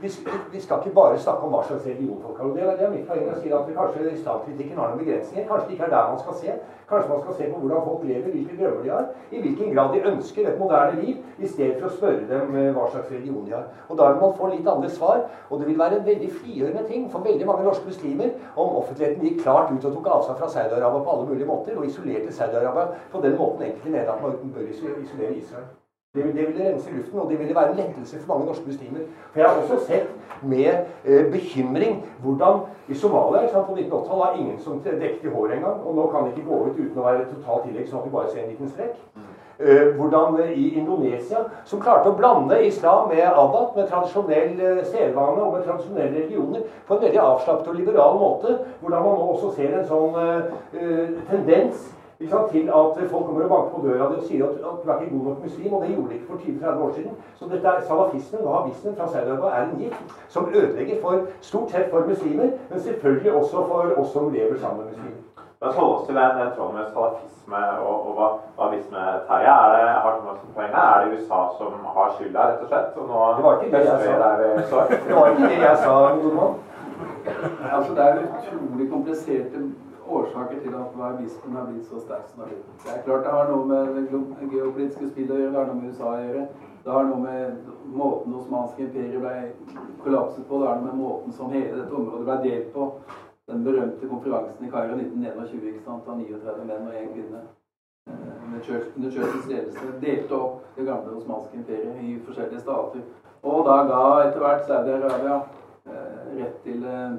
vi, vi, skal ikke bare snakke om hva slags religion folk har. Det, det er mitt poeng å si at kanskje islamkritikken har noen begrensninger. Kanskje det ikke er der man skal se. Kanskje man skal se på hvordan folk lever, hvilke drømmer de har, i hvilken grad de ønsker et moderne liv, i stedet for å spørre dem eh, hva slags religion de har. Og Da vil man få litt andre svar. Og det vil være en veldig frigjørende ting for veldig mange norske muslimer om offentligheten gikk klart ut og tok avstand fra Saudi-Arabia på alle mulige måter, og isolerte Saudi-Arabia på den måten enkelte mener at man bør isolere Israel. Det, det, ville rense luften, og det ville være en lettelse for mange norske muslimer. For Jeg har også sett med eh, bekymring hvordan i Somalia sant, på 1980-tallet var ingen som dekket i håret engang. Og nå kan de ikke gå ut uten å være totalt tillegg, sånn at vi bare ser en liten strekk. Eh, hvordan i Indonesia, som klarte å blande islam med abat, med tradisjonell eh, sedvane og med tradisjonelle religioner, på en veldig avslappet og liberal måte. Hvordan man nå også ser en sånn eh, tendens til at folk kommer og banker på døra di og sier at, at du er ikke god nok muslim. Og det gjorde de ikke for 20-30 år siden. Så dette er salafismen, wahhabismen fra Saudi-Arabia, er en gift som ødelegger for, stort sett for muslimer, men selvfølgelig også for oss som lever sammen med muslimer. La oss holde oss til den, den tråden med salafisme og, og wahhabisme. Terje, er det, har du noe poeng her? Er det USA som har skylda, rett og slett? Og nå, det var ikke det jeg sa. Det var ikke det jeg sa, Nordmann. Altså, det er utrolig kompliserte årsaker til at wahhabismen har blitt så sterk som det har blitt. Det er klart det har noe med det geopolitiske spillet å gjøre, det har noe med USA å gjøre. Det har noe med måten Osmanske imperiet ble kollapset på, det har noe med måten som hele dette området ble delt på. Den berømte konferansen i Kairo 1921 ikke sant, av 39 menn og én kvinne eh, under Churchills ledelse delte opp det gamle osmanske imperiet i forskjellige stater. Og da ga etter hvert Saudi-Arabia eh, rett til eh,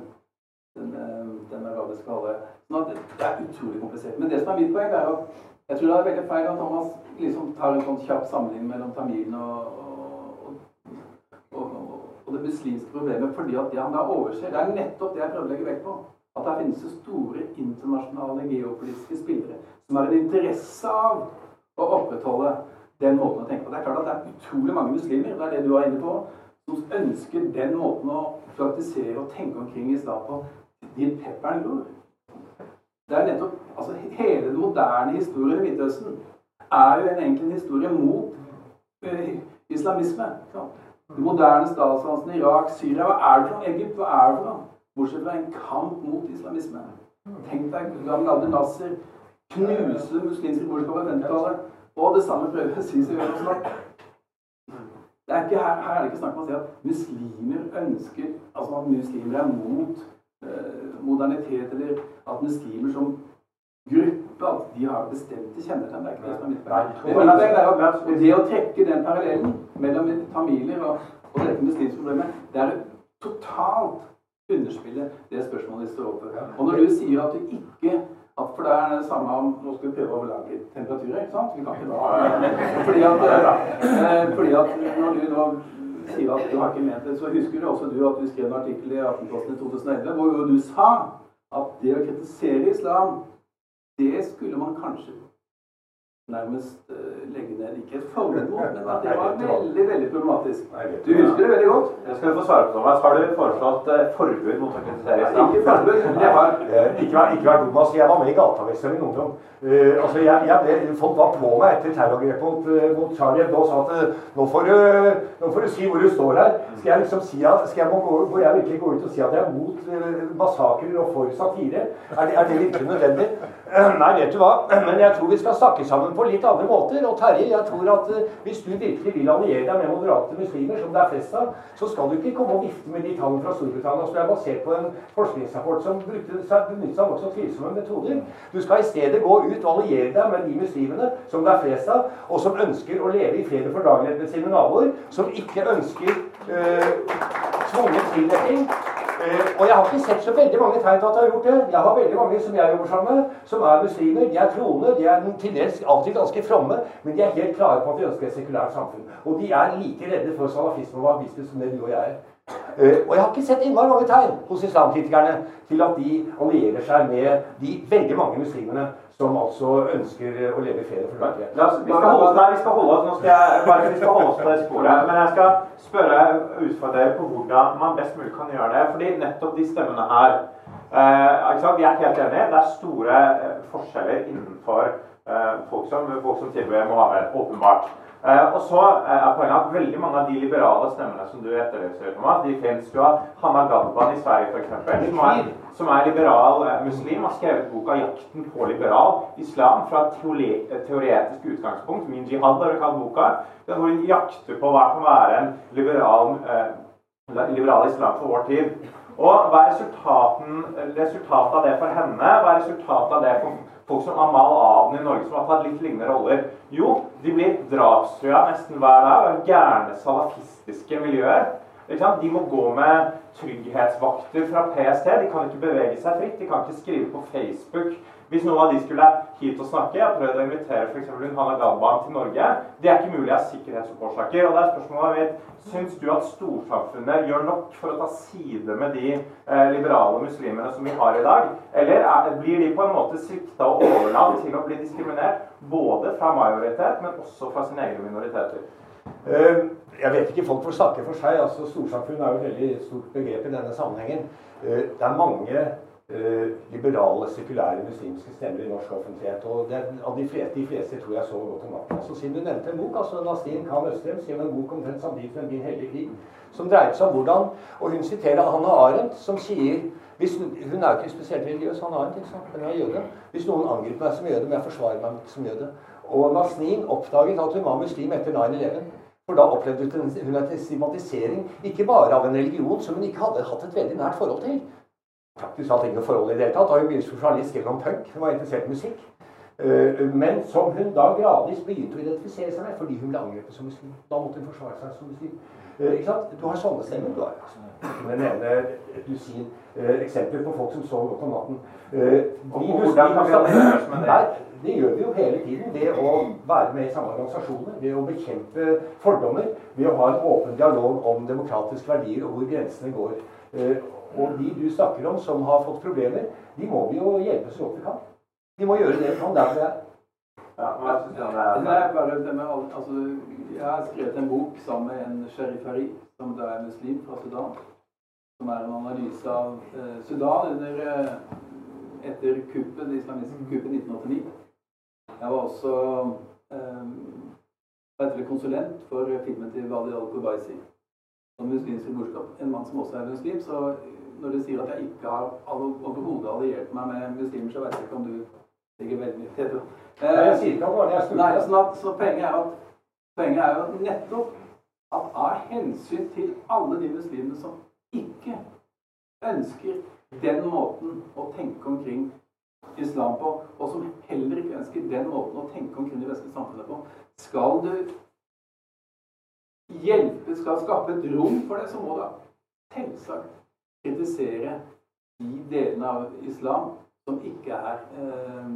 den, eh, den arabiske halvøya. Sånn at det er utrolig komplisert. Men det som er mitt poeng, er at jeg tror det er veldig feil at Thomas liksom tar en sånn kjapp sammenligning mellom tamilene og, og, og, og, det muslimske problemet, fordi at det han da overser, det er nettopp det jeg prøver å legge vekt på. At det finnes så store internasjonale geopolitiske spillere som har en interesse av å opprettholde den måten å tenke på. Det er klart at det er utrolig mange muslimer, det er det du er inne på, som ønsker den måten å praktisere og tenke omkring islam på din pepperen gror. Det er nettopp, altså Hele den moderne historien i Midtøsten er jo en enkel historie mot uh, islamisme. De moderne statsdansene Irak, Syria Hva er det for noe? Egypt, hva er det for noe? Bortsett fra en kamp mot islamisme. Tenk deg gammel Abdel Nasser knuse muslimske brorskap på 50-tallet. Og det samme prøver Sisi å gjøre snart. Det er ikke, her, her, er det ikke snakk om å si at muslimer ønsker Altså at muslimer er mot modernitet, eller at muslimer som gruppe at de har bestemte kjennetegn. Det er ikke det som er mitt poeng. Det å trekke den parallellen mellom tamiler og, og dette muslimske problemet, det er totalt underspille det spørsmålet vi står overfor. Og når du sier at du ikke at For det er det samme om Nå skal vi prøve å lage temperaturer, ikke sant? Vi kan ikke da Fordi at, eh, fordi at når du nå sier at du har ikke ment det, så husker du også du at du skrev en artikkel i Aftenposten i 2011 hvor du sa at det å kritisere islam, det skulle man kanskje nærmest uh, legge ned ikke et forbud men at det var veldig veldig problematisk. Du husker det veldig godt. Jeg skal få svare på Thomas. Har du foreslått uh, forbud mot å kritisere islam? Ikke forbud, men det har ikke, ikke vært dum, Altså, jeg var med i Gatavesteren i ungdom. Uh, altså, jeg, jeg ble, folk var på meg etter terrorangrepet mot, uh, mot Charlie Hebdo og sa at nå får, du, nå får, du, si hvor du står her. Skal jeg liksom si at, skal jeg må gå, må jeg virkelig gå ut og si at jeg er mot massakrer og for satire? Er det, er det virkelig nødvendig? Nei, vet du hva. Men jeg tror vi skal snakke sammen på litt andre måter. Og Terje, jeg tror at uh, hvis du virkelig vil alliere deg med moderate muslimer, som det er flest av, så skal du ikke komme og vifte med de tallene fra Storbritannia som er basert på en forskningsrapport som brukte seg av nokså tvilsomme metoder. Du skal i stedet gå ut og alliere deg med de muslimene som det er flest av, og som ønsker å leve i fred og fordragelighet med sine naboer, som ikke ønsker øh, tvunget tildekking. Eh, og jeg har ikke sett så veldig mange tegn til at jeg har gjort det. Jeg har veldig mange som jeg jobber sammen med, som er muslimer. De er troende, de er til dels alltid ganske fromme, men de er helt klare på at de ønsker et sekulært samfunn. Og de er like redde for salafisme og wahhabisme som det du og jeg er. Uh, og jeg har ikke sett innmari mange tegn hos islamkritikerne til at de allierer seg med de veldig mange muslimene som altså ønsker å leve i fred og fullverdighet. Vi, skal holde oss der, vi skal holde oss, nå skal jeg, bare, vi skal holde oss på det sporet. Men jeg skal spørre utfordre dere på hvordan man best mulig kan gjøre det. fordi nettopp de stemmene her eh, Vi er helt enige. Det er store eh, forskjeller innenfor eh, folk, som, folk som tilbyr Mohammed, åpenbart. Uh, og så eh, er poenget at veldig mange av de liberale stemmene som du etterlyser, Thomas, de fins. Du har Hanna Gadban i Sverige, f.eks., som, er, som er liberal eh, muslim, har skrevet boka 'Jakten på liberal islam' fra et teoretisk utgangspunkt. Min jihad har kalt boka. Hvor hun jakter på hva kan være en liberal, liberal islam for vår tid. Og hva er resultatet av det for henne? Hva er resultatet av det for folk som Amal Aden i Norge, som har tatt litt lignende roller? Jo, de blir drapstrua nesten hver dag av gærne salafistiske miljøer. De må gå med trygghetsvakter fra PST. De kan ikke bevege seg fritt. De kan ikke skrive på Facebook hvis noen av de skulle hit og snakke. Jeg har prøvd å invitere f.eks. Hanna Galban til Norge. Det er ikke mulig av sikkerhetsårsaker. Og det er spørsmålet mitt Syns du at storsamfunnet gjør nok for å ta side med de eh, liberale muslimene som vi har i dag? Eller er, blir de på en måte svikta og overlatt til å bli diskriminert både fra majoritet, men også fra sine egne minoriteter? Uh, jeg vet ikke, folk får snakke for seg. altså Storsamfunn er jo et veldig stort begrep i denne sammenhengen. Uh, det er mange Eh, liberale, sekulære muslimske stemmer i norsk offentlighet. og det, Av de fleste, de fleste tror jeg så godt om natten. Altså, siden du nevnte en bok, altså Nastin Khan Østrem skrev en bok omtrent samtidig som Min hellige krig, som dreier seg om hvordan Og hun siterer Hanna Arendt, som sier hvis, Hun er jo ikke spesielt religiøs, Hanna Arendt, ikke sant? men hun er jøde. Hvis noen angriper meg som jøde, må jeg forsvare meg som jøde. Og Nasrin oppdaget at hun var muslim etter 9-11. For da opplevde hun en stigmatisering, ikke bare av en religion som hun ikke hadde hatt et veldig nært forhold til, praktisk talt ingen forhold i det hele tatt. Da hun begynte som journalist gjennom punk. Hun var interessert i musikk. Eh, men som hun da gradvis begynte å identifisere seg med fordi hun ble angrepet som muslim. Da måtte hun forsvare seg som muslim. Eh, ikke sant? Du har sånne stemmer. Du har den ene dusin eh, eksempler på folk som sover godt om natten. Nei, det gjør vi jo hele tiden ved å være med i samme organisasjoner, ved å bekjempe fordommer, ved å ha en åpen dialog om demokratiske verdier og hvor grensene går. Og de du snakker om som har fått problemer, de må vi jo hjelpe så godt vi kan. De må gjøre det vi kan Derfor vi er. Ja, jeg har skrevet en bok sammen med en sheriff Hari, som da er muslim fra Sudan. Som er en analyse av eh, Sudan under, eh, etter kuppet, det islamistiske kuppet 1989. Jeg var også eh, konsulent for filmen til Wadi al-Kubaisi. som muslimsk brorskap. En mann som også er muslim. Så når du sier at jeg ikke har overhodet alliert meg med muslimer, så vet jeg ikke om du ligger veldig tett opp. Eh, jeg sier ikke at jeg Nei, sånn at, så poenget er, at, poenget er jo nettopp at av hensyn til alle de muslimene som ikke ønsker den måten å tenke omkring islam på, og som heller ikke ønsker den måten å tenke omkring det vestlige samfunnet på, skal du hjelpe, skal skape et rom for det, så må du selvsagt kritisere de delene av islam som ikke er eh,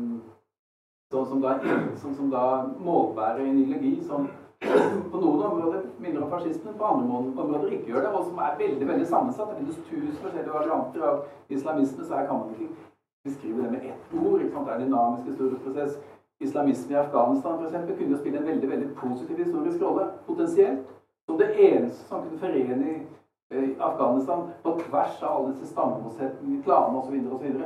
sånn som da, sånn som da målbærer ideologi som på noen områder minner om fascismen, på andre områder ikke gjør det, og som er veldig veldig sammensatt. Det finnes tusen forskjellige varianter av islamisme, så her kan man ikke beskrive det med ett ord. Ikke sant? Det er en dynamisk historisk prosess. Islamisme i Afghanistan for eksempel, kunne jo spille en veldig veldig positiv historisk rolle, potensielt. Som det eneste som kunne forene i Afghanistan på tvers av alle disse stammemotsetningene, klanene osv.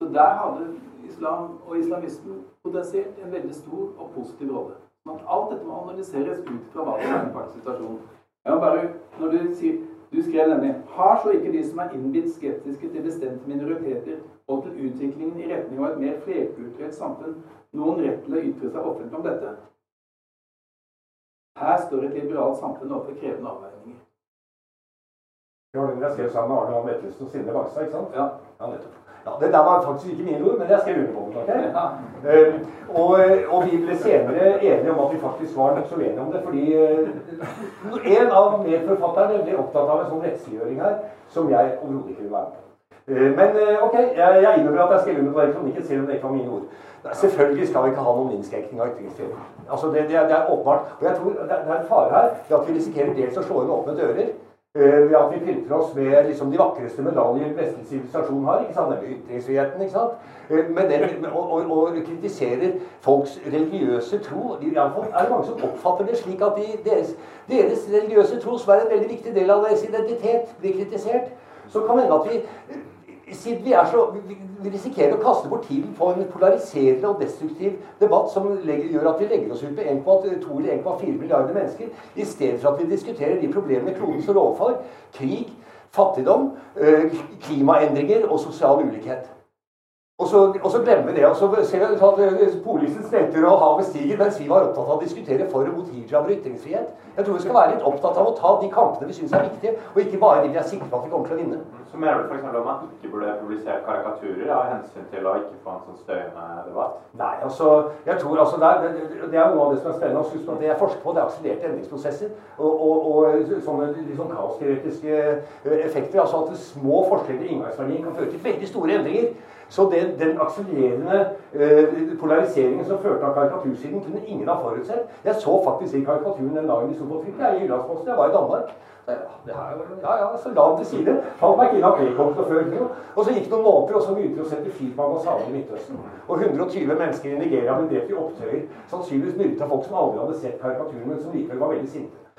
Så, der hadde islam og islamismen potensielt en veldig stor og positiv rolle. Sånn at alt dette må analyseres ut fra hva som er den faktiske situasjonen. Jeg må bare, når Du sier, du skrev nemlig Har så ikke de som er innbitt skeptiske til bestemte minoriteter og til utviklingen i retning av et mer flerkulturelt samfunn, noen rett til å ytre seg offentlig om dette? Her står et liberalt samfunn overfor krevende avveininger. Ja, den jeg skrev sammen med Arne Johan Vettelsen og Sindre Bangstad, ikke sant? Ja. ja nettopp. Ja, det der var faktisk ikke mine ord, men jeg skrev under på den. Okay? Ja. Uh, og, og, vi ble senere enige om at vi faktisk var nokså uenige om det. Fordi uh, en av medforfatterne ble opptatt av en sånn rettsliggjøring her som jeg overhodet ikke ville være med på. Uh, men ok, jeg, jeg innrømmer at jeg skrev under på den kronikken, selv om det ikke var mine ord. Selvfølgelig skal vi ikke ha noen innskrenkning av ytringsfriheten. Altså det, det, det, er åpenbart. Og jeg tror det er, det er en fare her ved at vi risikerer dels å slå inn åpne dører. Eh, ved at vi pynter oss med liksom, de vakreste medaljer vestlig sivilisasjon har. ikke sant? Nemlig ytringsfriheten. ikke sant? Eh, men den, og, og, og, kritiserer folks religiøse tro. I alle fall er det mange som oppfatter det slik at de, deres, deres, religiøse tro, som er en veldig viktig del av deres identitet, blir kritisert. Så kan det hende at vi siden vi, så, vi, risikerer å kaste bort tiden på en polariserende og destruktiv debatt som legger, gjør at vi legger oss ut med 1,2 eller 1,4 milliarder mennesker, i stedet for at vi diskuterer de problemene kloden står overfor. Krig, fattigdom, øh, klimaendringer og sosial ulikhet. Og så, og så glemmer vi det. og så ser vi at eh, Polisen smelter og havet stiger, mens vi var opptatt av å diskutere for og mot hijab og ytringsfrihet. Jeg tror vi skal være litt opptatt av å ta de kampene vi syns er viktige, og ikke bare de vi er sikre på at vi kommer til å vinne. Så mener du f.eks. at man ikke burde publisere karikaturer av hensyn til å ikke få en sånn støyende debatt? Nei, altså, jeg tror altså det, er, det er noe av det som er spennende. Husk på at det jeg forsker på, det er akselererte endringsprosesser og, og, og sånne liksom kaosteoretiske eh, effekter. Altså at små forskjeller i inngangsverdien kan føre til veldig store endringer. Så den, den akselererende eh, polariseringen som førte av karikatursiden, kunne ingen ha forutsett. Jeg så faktisk i karikaturen den dagen de sto på trykk. Jeg i Jyllandsposten. Jeg var i Danmark. Ja, ja, ja, så la han til side. Fant meg ikke inn av det kom før. Og så gikk det noen måneder, og så begynte vi å sette fyr på ambassaden i Midtøsten. Og 120 mennesker i Nigeria ble drept i opptøyer. Sannsynligvis myrdet av folk som aldri hadde sett karikaturen, men som likevel var veldig sinte.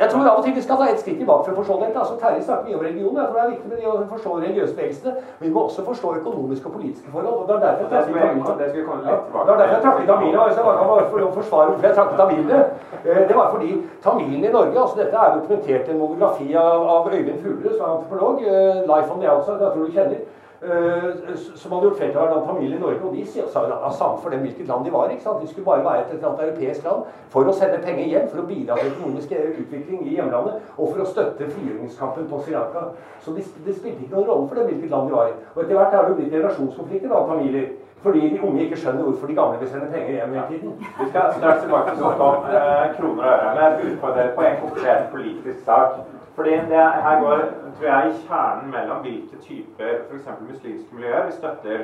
Jeg tror av og til vi skal ta et skritt tilbake for å forstå dette. Altså, Terje snakker mye om religion. Jeg tror det er viktig med de å forstå religiøse bevegelsene. Men vi må også forstå økonomiske og politiske forhold. og Det er derfor jeg trakk i tamilene. Hvis jeg bare kan bare forsvare hvorfor jeg trakk i tamilene. Eh, det var fordi tamilene i Norge altså Dette er dokumentert i en monografi av, av Øyvind Fugle, som er antropolog. 'Life on the Outside'. Jeg tror du kjenner. Uh, som hadde gjort flertall blant familie i Norge. Og de sa jo det samme for dem hvilket land de var i. De skulle bare være et eller annet europeisk land for å sende penger hjem, for å bidra til økonomisk utvikling i hjemlandet, og for å støtte frigjøringskampen på Sri Lanka. Så det, de spilte ikke noen rolle for dem hvilket land de var i. Og etter hvert er det jo blitt generasjonskonflikter blant familier. Fordi de unge ikke skjønner hvorfor de gamle vil sende penger hjem hele tiden. Vi skal straks tilbake til å snakke eh, kroner og øre. Men jeg vil utfordre på en konkret politisk sak. Fordi det her går tror jeg, i kjernen mellom hvilke typer f.eks. muslimske miljøer vi støtter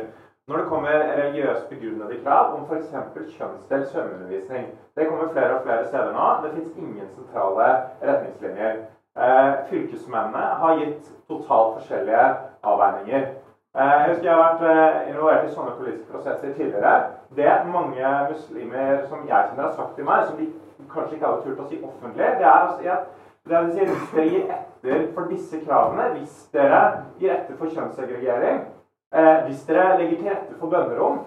når det kommer religiøst begrunnede krav om f.eks. kjønnsdelt svømmeundervisning. Det kommer flere og flere steder nå. Det fins ingen sentrale retningslinjer. Eh, fylkesmennene har gitt totalt forskjellige avveininger. Eh, jeg husker jeg har vært eh, involvert i sånne politiske prosesser tidligere. Det mange muslimer som jeg kjenner har sagt til meg, som de kanskje ikke hadde turt å si offentlig, det er å si at det vil si, hvis dere gir etter for disse kravene, hvis dere gir etter for kjønnssegregering, eh, hvis dere legger til rette for bønnerom,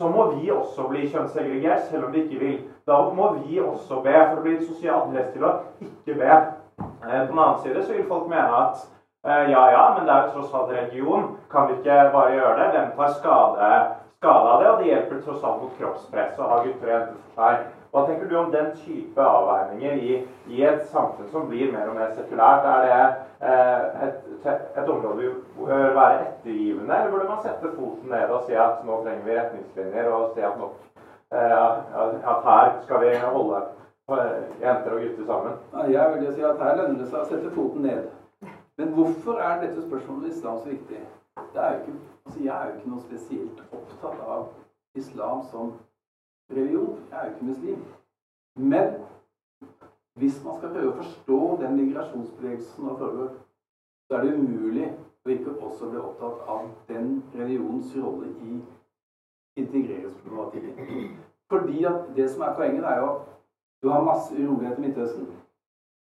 så må vi også bli kjønnssegregert, selv om vi ikke vil. Da må vi også be, for det blir et sosialt press til å ikke be. Eh, på den annen side så vil folk mene at eh, ja, ja, men det er jo tross alt religion. Kan vi ikke bare gjøre det? Hvem tar skade, skade av det? Og det hjelper tross alt mot kroppspress å ha gutter og jenter for. Hva tenker du om den type avveininger i, i et samfunn som blir mer og mer sekulært? Er det eh, et, et, område vi bør være ettergivende, eller burde man sette foten ned og si at nå trenger vi retningslinjer, og si at, nok, eh, at her skal vi holde eh, jenter og gutter sammen? Jeg vil si at Her lønner det seg å sette foten ned. Men hvorfor er dette spørsmålet om islam så viktig? Ikke, altså jeg er jo ikke noe spesielt opptatt av islam som religion. Jeg er jo ikke muslim. Men hvis man skal prøve å forstå den migrasjonsbevegelsen som foregår, så er det umulig å ikke også bli opptatt av den religionens rolle i integreringsproblematikken. Fordi at det som er poenget, er jo at du har masse urolighet i Midtøsten.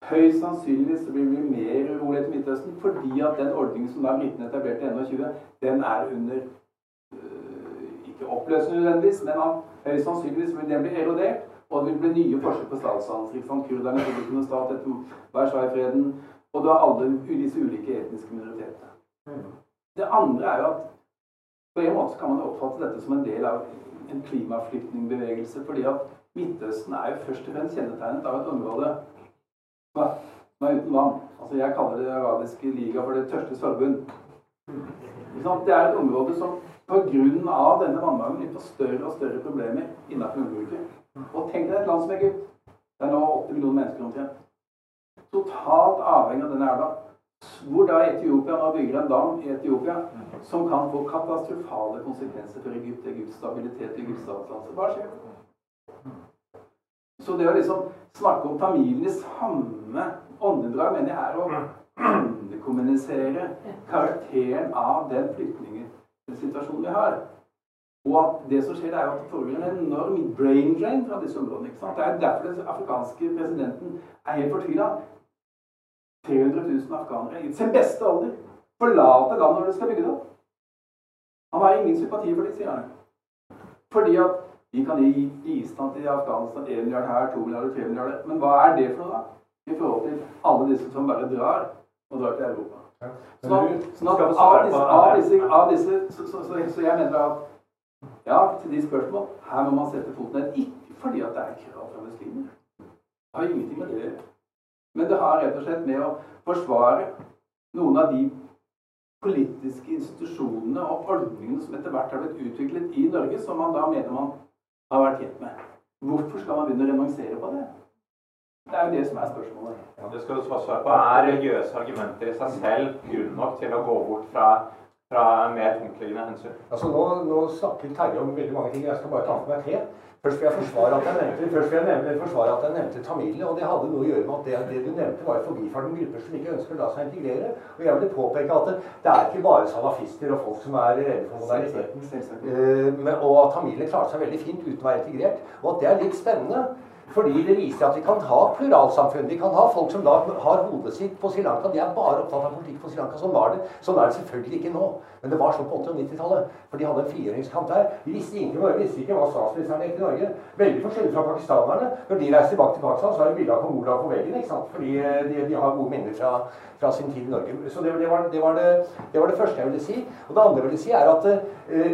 Høyst sannsynligvis blir det mer urolighet i Midtøsten fordi at den ordningen som da britene etablerte i 21, den er under øh, ikke oppløsende nødvendigvis, men av Høyst sannsynligvis vil det bli erodert, og det vil bli nye forsøk på statsdannelse. Kurderne vil ikke noe stat etter Versailles-freden, og du har alle disse ulike etniske minoritetene. Det andre er jo at på en måte kan man oppfatte dette som en del av en klimaflyktningbevegelse. fordi at Midtøsten er jo først og fremst kjennetegnet av et område som er uten vann. Altså Jeg kaller det arabiske liga for det tørste forbund. Det er et område som pga. denne vannmangelen får større og større problemer innenfor jordbruket. Og tenk deg et land som Egypt. Det er nå 80 millioner mennesker omtrent. Totalt avhengig av denne elva. Hvor da Etiopia nå bygger en dam i Etiopia som kan få katastrofale konsekvenser for Egypt, Egypts stabilitet, Egypts statsdannelse. Hva skjer? Så det å liksom snakke om familien i samme åndedrag mener jeg er å underkommunisere karakteren av den flyktningsituasjonen vi har. Og at det som skjer, er at det foregår en enorm brain drain fra disse områdene. ikke sant? Det er derfor den afrikanske presidenten er helt fortvila. 300 000 afghanere i sin beste alder forlater landet når de skal bygge det opp. Han har ingen sympati for det, sier han. Fordi at vi kan gi bistand til Afghanistan 1 milliard her, 2 milliarder, 3 milliarder. Men hva er det for noe, da? I forhold til alle disse som bare drar og drar til Europa. Sånn at, sånn at av disse, av disse, av disse så, så, så, så, jeg mener at ja, til de spørsmål her må man sette foten ned. Ikke fordi at det er krav fra muslimer. Det har ingenting med det å gjøre. Men det har rett og slett med å forsvare noen av de politiske institusjonene og ordningene som etter hvert har blitt utviklet i Norge, som man da mener man har vært tjent med. Hvorfor skal man begynne å renonsere på det? Det er jo det som er spørsmålet. Ja, det skal du svare på. Er religiøse argumenter i seg selv grunn nok til å gå bort fra, fra mer tungtliggende hensyn? Altså, nå, nå snakker Terje om veldig mange ting. Jeg skal bare ta for meg tre. Først vil jeg forsvare at jeg nevnte, først vil jeg nevne, forsvare at jeg nevnte tamilene. og Det hadde noe å gjøre med at det, det du nevnte, var forbifarten grupper som ikke ønsker å la seg integrere. Og Jeg vil påpeke at det, det er ikke bare salafister og folk som er redde for moderniteten. Uh, og at tamilene klarte seg veldig fint uten å være integrert. Og at det er litt spennende. Fordi det viser at vi kan ha pluralsamfunn. Vi kan ha folk som da har hodet sitt på Sri Lanka. De er bare opptatt av politikk på Sri Lanka. Sånn var det. Sånn er det selvfølgelig ikke nå. Men det var sånn på 80- og 90-tallet. For de hadde en frigjøringskamp der. Vi visste ingenting om visste ikke hva statsministeren het i Norge. Veldig forskjellig fra pakistanerne. Når de reiser tilbake til Pakistan, så har de bilde av kong på veggen. ikke sant? Fordi eh, de, de har gode minner fra, fra, sin tid i Norge. Så det, det, var, det, var det, var første jeg ville si. Og det andre jeg ville si, er at uh,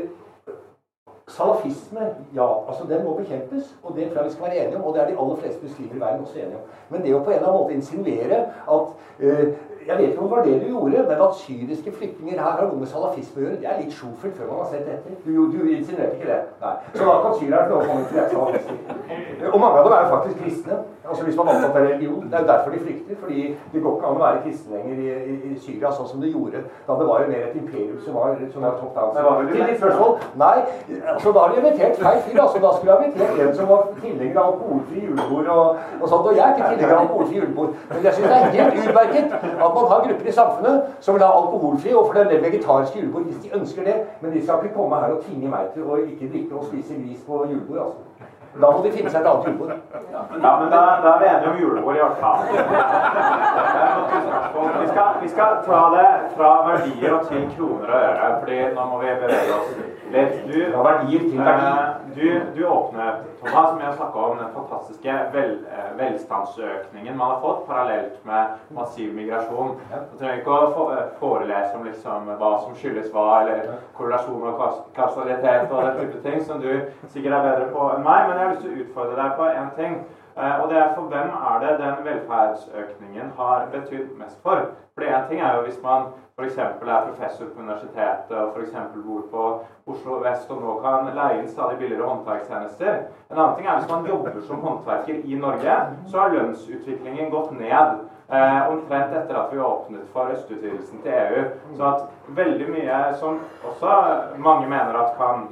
Salafisme, ja, altså den må bekjempes, og det tror jeg vi skal være enige om. Og det er de aller fleste muslimer i verden også enige om. Men det å på en eller annen måte insinuere at uh, jeg vet ikke om det var det du gjorde, men at syriske flyktninger her har noe med salafisme å gjøre, det er litt sjofelt før man har sett etter. Du, du insinuerte ikke det? Nei. Så da kan syrerne nå komme til være Og mange av dem er jo faktisk kristne. Altså Hvis man er opptatt av religion. Det er jo derfor de flykter. fordi det går ikke an å være kristen lenger i, i, i, Syria sånn som det gjorde da det var jo mer et imperium som var, som var top down. Til ditt spørsmål Nei, altså da har de invitert feil fyr. altså Da skulle jeg invitert en som var tilhenger av alkoholfri julebord og, og sånt. Og jeg er ikke tilhenger av alkoholfri julebord, men jeg syns det er helt utmerket at man har grupper i samfunnet som vil ha alkoholfri og for den del vegetariske julebord hvis de ønsker det. Men de skal ikke komme her og tvinge meg til å ikke drikke og spise gris på julebord. altså. Da må de finne seg et annet julebord. Ja, men da, da, er vi enige om julebord i hvert fall. Vi skal, vi skal ta det fra verdier og til kroner og øre, fordi nå må vi bevege oss litt. Du, eh, du, du åpnet, Thomas, med å snakke om den fantastiske vel, eh, velstandsøkningen man har fått parallelt med massiv migrasjon. Du trenger ikke å eh, forelese om liksom, hva som skyldes hva, eller korrelasjon og kausalitet og den type ting, som du sikkert er bedre på enn meg. men jeg har lyst til å utfordre deg på én ting. Og det er for hvem er det den velferdsøkningen har betydd mest for? For én ting er jo hvis man f.eks. er professor på universitetet og f.eks. bor på Oslo vest og nå kan leie inn stadig billigere håndverkstjenester. En annen ting er hvis man jobber som håndverker i Norge, så har lønnsutviklingen gått ned. Eh, omtrent etter at vi åpnet for østutvidelsen til EU. Så at veldig mye som også mange mener at kan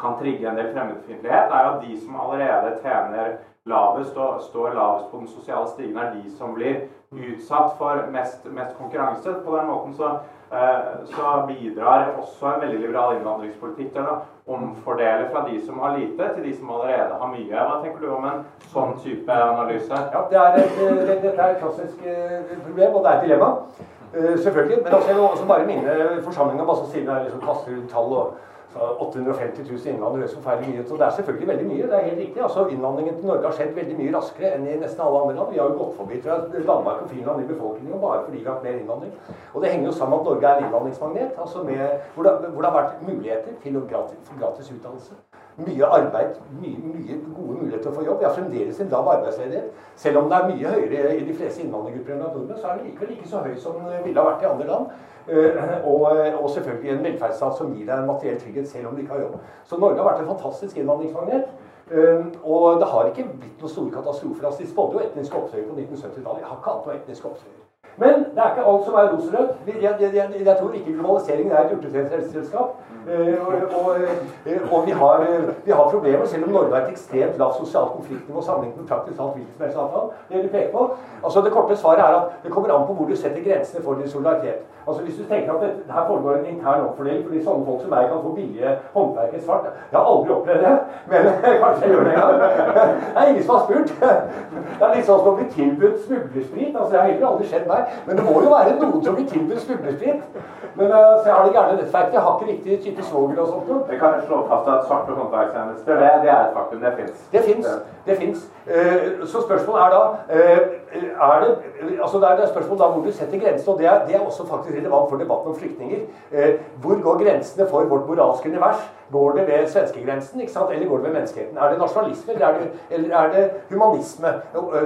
kan trigge en del fremmedfiendtlighet, er at de som allerede tjener lavest og står lavest på den sosiale stigen, er de som blir utsatt for mest, mest konkurranse. På den måten så, eh, så, bidrar også en veldig liberal innvandringspolitikk til å omfordele fra de som har lite, til de som allerede har mye. Hva tenker du om en sånn type analyse? Ja, det er et, det, Dette er et klassisk eh, problem, og det er et dilemma. Selvfølgelig. Men altså, jeg vil også bare minne forsamlinga, bare så siden jeg liksom kaster ut tall og 850 000 innvandrere høres forferdelig mye ut. Så det er selvfølgelig veldig mye. det er helt riktig. Altså, Innvandringen til Norge har skjedd veldig mye raskere enn i nesten alle andre land. Vi har jo gått forbi fra Danmark og Finland i befolkningen bare fordi vi har hatt mer innvandring. Og det henger jo sammen med at Norge er innvandringsmagnet, altså med, hvor, det, hvor, det, har vært muligheter til gratis, gratis utdannelse. Mye arbeid, mye, mye, gode muligheter få jobb. Vi har fremdeles en lav arbeidsledighet. Selv om det er mye høyere i de fleste innvandrergrupper enn nordmenn, så er det likevel ikke så høy som det ville ha vært i andre land. Uh, og, og, selvfølgelig en velferdsstat som gir deg en materiell trygghet selv om du ikke har jobb. Så Norge har vært en fantastisk innvandringsmagnet. Uh, og det har ikke blitt noen store katastrofer. Altså, de spådde jo etnisk opptøyer på 1970-tallet. Jeg har ikke hatt noe etnisk opptøyer. Men det er ikke alt som er rosenrødt. Jeg, jeg, jeg, jeg, tror ikke globaliseringen er et urteselskap. Eh, og, og, eh, og vi, har, eh, vi, har, problemer, selv om Norge har et ekstremt lavt sosialt konfliktnivå sammenlignet med praktisk talt hvilken som helst avtale. Det du peker på. Altså, det korte svaret er at det kommer an på hvor du setter grensene for din solidaritet. Altså, hvis du tenker at det, her foregår en intern omfordeling fordi sånne folk som meg kan få billige håndverk i svart Jeg har aldri opplevd det, men kanskje jeg gjør det en gang. Det er ingen som har spurt. Det er litt sånn som å bli tilbudt smuglersprit. Altså, det har heller aldri skjedd meg. Men det må jo være noen som blir tilbudt smuglersprit. Men uh, så jeg har det gærne nettverket. Jeg har ikke riktig type svoger og sånt. Vi kan slå fast at svarte håndverkstjenester, det, det, er et faktum. Det fins. Det fins. Uh, så spørsmålet er da uh, er det, altså det er det spørsmålet da hvor du setter grensene. Og det er, det er, også faktisk relevant for debatten om flyktninger. hvor går grensene for vårt moralske univers? Går det ved svenskegrensen, ikke eller går det ved menneskeheten? Er det nasjonalisme, eller er det, eller er det humanisme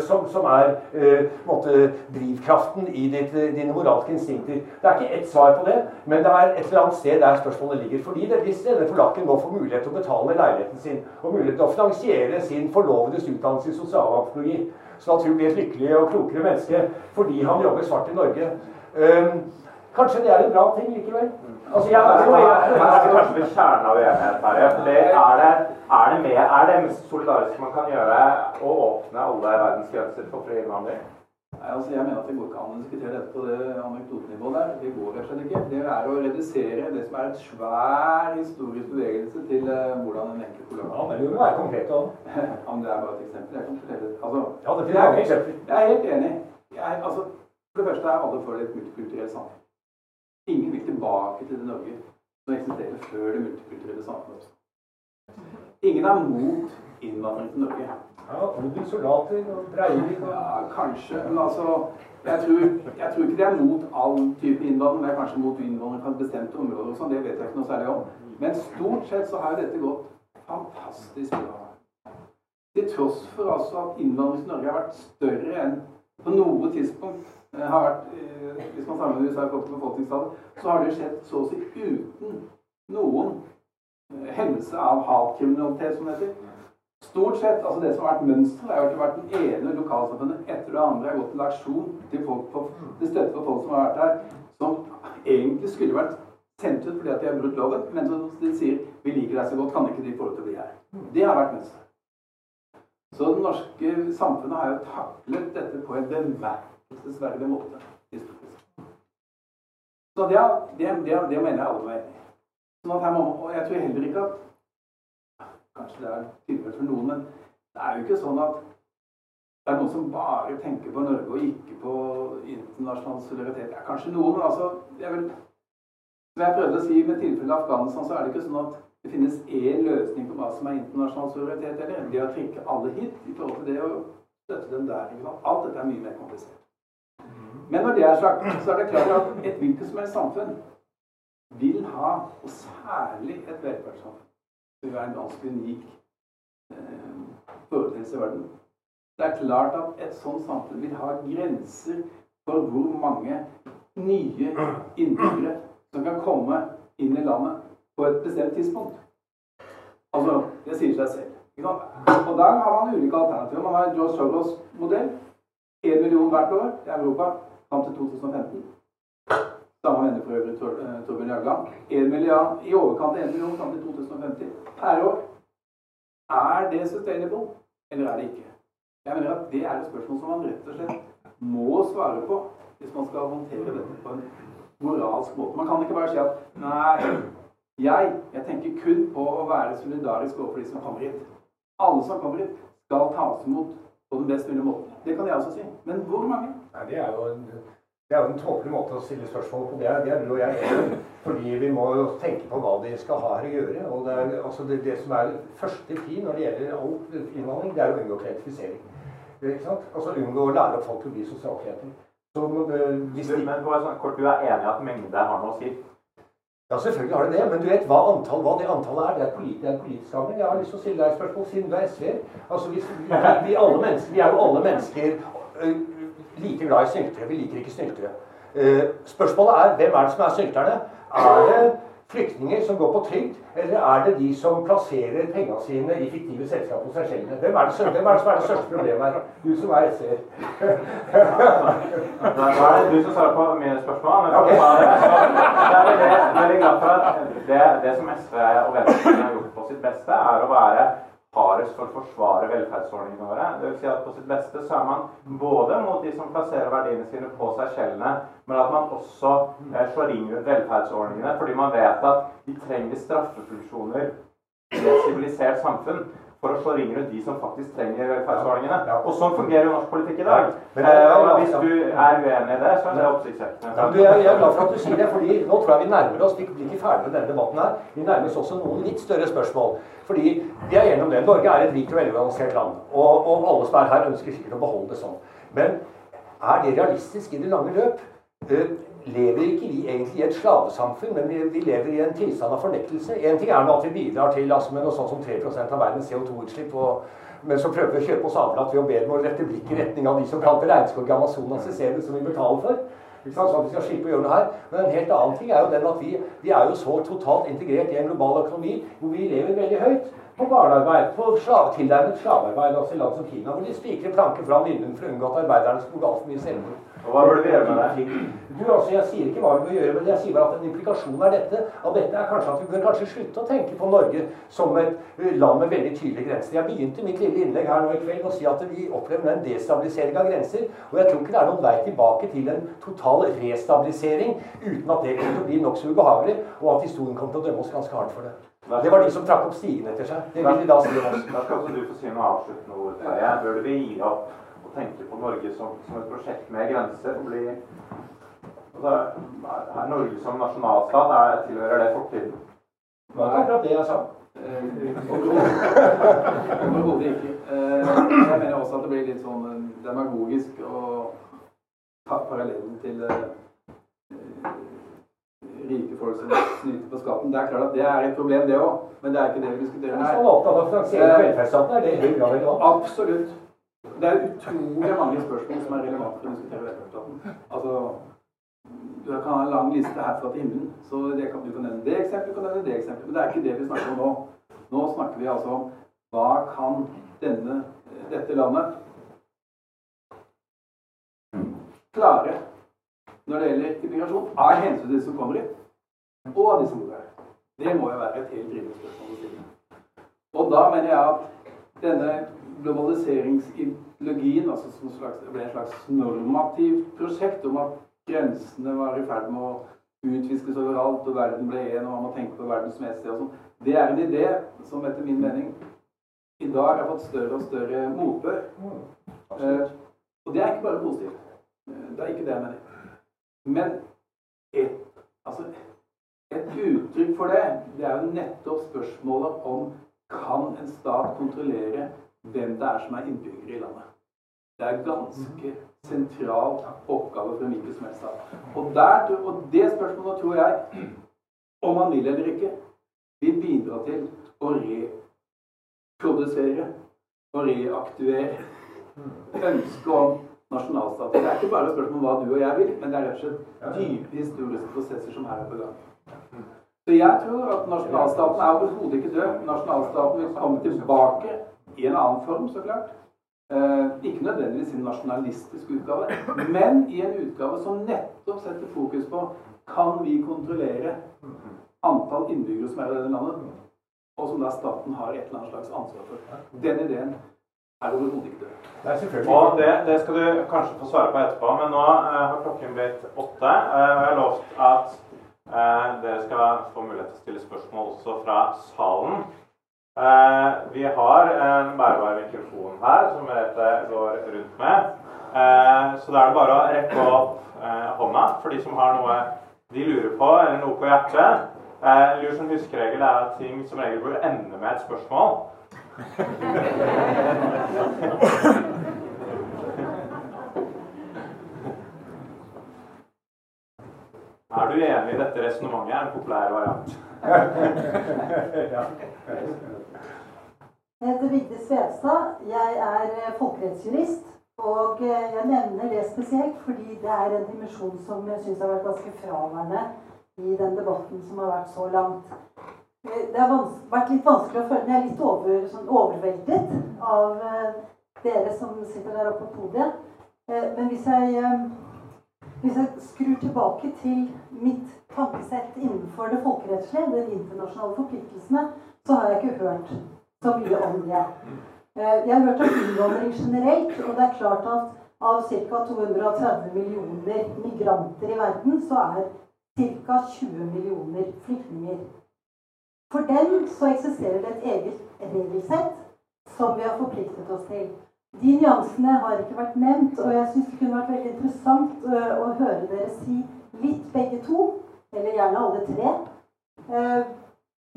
som, som er måte, drivkraften i ditt, dine moralske instinkter? Det er ikke ett svar på det, men det er et eller annet sted der spørsmålet ligger. Fordi det, Hvis denne polakken nå får mulighet til å betale leiligheten sin, og mulighet til å finansiere sin forlovedes utdannelse i sosialantropologi, sånn at hun blir et lykkelig og klokere menneske fordi han jobber svart i Norge um, Kanskje det er en bra ting likevel? Altså, jeg, her er jo kanskje ved kjernen av uenighet. Er det, er, det er det mest solidariske man kan gjøre å åpne alle verdens grenser for fri innvandring? Nei, altså jeg mener at Det går ikke an å diskutere dette på det anekdotenivået der. Det går rett og slett ikke. Det er å redusere det som er et svær historisk bevegelse til uh, hvordan en enkelt kollega Ja, men det må være konkret om ja, men det er bare et eksempel. Jeg kan fortelle altså, ja, det er mange eksempler. Jeg er helt enig. Jeg, altså, for det første er alle for et multikulturelt samfunn. Ingen vil tilbake til det Norge som eksisterer før det multikulturelle samfunnet. Ingen er mot innvandring til Norge. Ja, Odin-soldater og Breivik og Ja, kanskje. Men altså jeg tror, jeg tror, ikke det er mot all type innvandring. Det er kanskje mot innvandring fra bestemte områder og sånn. Det vet jeg ikke noe særlig om. Men stort sett så har dette gått fantastisk bra. Til tross for altså at innvandring til Norge har vært større enn på noe tidspunkt eh, har vært, eh, Hvis man sammenligner USA i forhold til befolkningstallet, så har det skjedd så å si uten noen eh, hendelse av hatkriminalitet, som det heter. Stort sett, altså Det som har vært mønsteret, er at det har vært den ene lokalsamfunnet etter det andre har gått til aksjon til, folk på, til støtte for folk som har vært her, som egentlig skulle vært sendt ut fordi at de har brutt loven, men som de sier 'vi liker deg så godt, kan ikke de få lov til å bli her'. Det har vært mønsteret. Så det norske samfunnet har jo taklet dette på en bemerkelsesverdig måte. Så det, det, det, det mener jeg alle meg enig i. Sånn og jeg tror heller ikke at Kanskje det er tilfellet for noen, men det er jo ikke sånn at det er noen som bare tenker på Norge og ikke på internasjonal solidaritet. Det er kanskje noen, men altså jeg vil, Som jeg prøvde å si med tilfellet Afghanistan, så er det ikke sånn at det finnes én løsning på hva som er internasjonal solidaritet. Eller det å trekke alle hit i forhold til det å støtte dem der. Alt dette er mye mer komplisert. Men når det er sagt, så er det klart at et hvilket som helst samfunn vil ha, og særlig et velferdssamfunn, vil være en ganske unik eh, foreteelse i verden. Det er klart at et sånt samfunn vil ha grenser for hvor mange nye innbyggere som kan komme inn i landet på et bestemt tidspunkt. Altså, det sier seg selv. Og der har man ulike alternativer. Man har George Soros-modell. 1 million hvert år i Europa fram til 2015. Samme mener for øvrig eh, Torbjørn Jagland. 1 milliard, I overkant av 1 million fram til 2050 per år. Er det sustainable, eller er det ikke? Jeg mener at Det er et spørsmål som man rett og slett må svare på hvis man skal håndtere dette på en moralsk måte. Man kan ikke bare si at nei, jeg, jeg tenker kun på å være solidarisk overfor de som kommer hit. Alle som kommer hit, skal tas imot på den best mulige måten. Det kan jeg også si. Men hvor mange? Nei, det er jo en det er jo en tåpelig måte å stille spørsmål på. Det er, det er du og jeg Fordi vi må jo tenke på hva de skal ha her å gjøre. Og det, er, altså det, det som er første tid når det gjelder all innvandring, det er å unngå kreatifisering. Ikke sant? Altså unngå å lære opp folk til å bli sosialkreative. Så, hvis de... Men bare sånn kort, du er enig i at mengde har noe å si? Ja, selvfølgelig har det det. Men du vet hva, antall, hva det antallet er. Det er, politi, det er politisk avgjørelse. Jeg har lyst til å stille deg et spørsmål, siden du er SV-er. Altså, vi, vi, vi, vi, er jo alle mennesker like glad i snyltere. Vi liker ikke snyltere. Eh, spørsmålet er hvem er det som er snylterne? Er det flyktninger som går på trygd, eller er det de som plasserer pengene sine i fiktive selskap hos seg selv? Hvem er, det, som er det største problemet her? Du som er SV-er. Nå er det du som svarer på mine spørsmål. Men okay. det er veldig glad for at det, det som SV og Venstre har gjort på sitt beste, er å være hardest for å forsvare velferdsordningene våre. Det vil si at På sitt beste så er man både mot de som plasserer verdiene sine på seg skjellene, men at man også eh, slår ring rundt velferdsordningene fordi man vet at de trenger straffefunksjoner i et sivilisert samfunn for å slå ring rundt de som faktisk trenger velferdsordningene. Og sånn fungerer jo norsk politikk i dag. Eh, og hvis du er uenig i det, så er det oppsiktsvekkende. jeg, er glad for at du sier det, fordi nå tror jeg vi nærmer oss Vi blir ikke ferdig med denne debatten her. Vi nærmer oss også noen litt større spørsmål. Fordi vi er gjennom det. Norge er et rikt og velorganisert land. Og, og alle som er her, ønsker sikkert å beholde det sånn. Men er det realistisk i det lange løp? Lever ikke vi egentlig i et slavesamfunn, men vi, vi, lever i en tilstand av fornektelse. En ting er nå at vi bidrar til altså med noe sånt som 3% av verdens CO2-utslipp. Men så prøver vi å kjøpe oss avlat ved å be dem å rette blikket i retning av de som planter regnskog i Amazonas i stedet, som vi betaler for. Sånn at vi skal slippe å gjøre noe her. Men en helt annen ting er jo den at vi, vi er jo så totalt integrert i en global økonomi hvor vi lever veldig høyt på barnearbeid, på slav, tilnærmet slavearbeid, også i land som Kina, hvor de spikrer planker fra vinduene for å unngå at arbeiderne skal gå altfor mye selvmord. Og hva burde vi gjøre med det? Du, altså, Jeg sier ikke hva vi bør gjøre, men jeg sier bare at en implikasjon er dette. Av dette er kanskje at vi bør kanskje slutte å tenke på Norge som et eh, land med veldig tydelige grenser. Jeg begynte mitt lille innlegg her nå i kveld å si at vi opplever en destabilisering av grenser. Og jeg tror ikke det er noen vei tilbake til en total restabilisering uten at det kommer til å bli nokså ubehagelig, og at historien kommer til å dømme oss ganske hardt for det. Det var de som trakk opp stigen etter seg. Det vil de da si om oss. Da skal du få si noe avsluttende ord. Bør vi gi opp og tenke på Norge som, som et prosjekt med grenser. og bli altså, er Norge som nasjonalstat er, tilhører det fortiden? Det var akkurat det jeg sa. Overhodet ikke. Eh, jeg mener også at det blir litt sånn eh, demagogisk å ta parallellen til eh, rike folk som snyter på skatten. Det er klart at det er et problem, det òg. Men det er ikke det vi diskuterer her. Hvis man er opptatt av å finansiere velferdsstaten, er det høy grad relevant? Absolutt. Det er utrolig mange spørsmål som er relevante for å diskutere velferdsstaten. Altså, du kan ha en lang liste herfra til himmelen. så det kan, Du kan nevne det eksempelet, kan nevne det eksempelet. Men det er ikke det vi snakker om nå. Nå snakker vi altså om hva kan denne, dette landet klare når det gjelder immigrasjon, av hensyn til de som kommer hit, og av de som bor her. Det må jo være et helt rimelig spørsmål å stille. Og da mener jeg at denne globaliseringsideologien altså som slags, ble et slags normativt prosjekt om at grensene var i ferd med å utviskes overalt, og verden ble én, og man må tenke på verden som et sted og sånn. Det er en idé som etter min mening i dag har fått større og større motbør. Eh, og det er ikke bare positivt. Eh, det er ikke det jeg mener. Men et, altså, et uttrykk for det, det er jo nettopp spørsmålet om kan en stat kontrollere hvem det er som er innbyggere i landet. Det er ganske sentral oppgave for en hvilken som helst stat. Og, og det spørsmålet tror jeg, om man vil eller ikke, vil bidra til å reprodusere og reaktivere ønsket om nasjonalstater. Det er ikke bare et spørsmål om hva du og jeg vil, men det er rett og slett dype historiske prosesser som her er på gang. Så jeg tror at nasjonalstaten er overhodet ikke død. Nasjonalstaten vil komme tilbake i en annen form, så klart. Eh, ikke nødvendigvis i en nasjonalistisk utgave, men i en utgave som nettopp setter fokus på kan vi kontrollere antall innbyggere som er i dette landet, og som da staten har et eller annet slags ansvar for. Den ideen er overhodet ikke død. Og det, det, skal du kanskje få svare på etterpå, men nå eh, har klokken blitt åtte. Eh, og jeg har lovt at eh, dere skal få mulighet til å stille spørsmål også fra salen. Eh, vi har en bærbar mikrofon her som Merete går rundt med. Eh, så da er det bare å rekke opp eh, hånda for de som har noe de lurer på, eller noe på hjertet. Eh, lur som huskeregel er at ting som regel bør ende med et spørsmål. Er du enig i dette resonnementet? er en populær variant. Jeg heter Vigdis Svedstad. Jeg er eh, folkerettsjurist. Og eh, jeg nevner det spesielt fordi det er en dimensjon som jeg syns har vært ganske fraværende i den debatten som har vært så langt. Eh, det har vært litt vanskelig å føle er litt over, sånn overveldet av dere som sitter der oppe på podiet. Men hvis jeg, hvis jeg skrur tilbake til mitt tankesett innenfor det folkerettslige, de internasjonale forpliktelsene, så har jeg ikke hørt så mye om det. Eh, jeg har hørt om innvandring generelt, og det er klart at av ca. 230 millioner migranter i verden, så er ca. 20 millioner flyktninger. For dem så eksisterer det et eget regelsett som vi har forpliktet oss til. De nyansene har ikke vært nevnt, og jeg syns det kunne vært veldig interessant å høre dere si litt begge to, eller gjerne alle tre,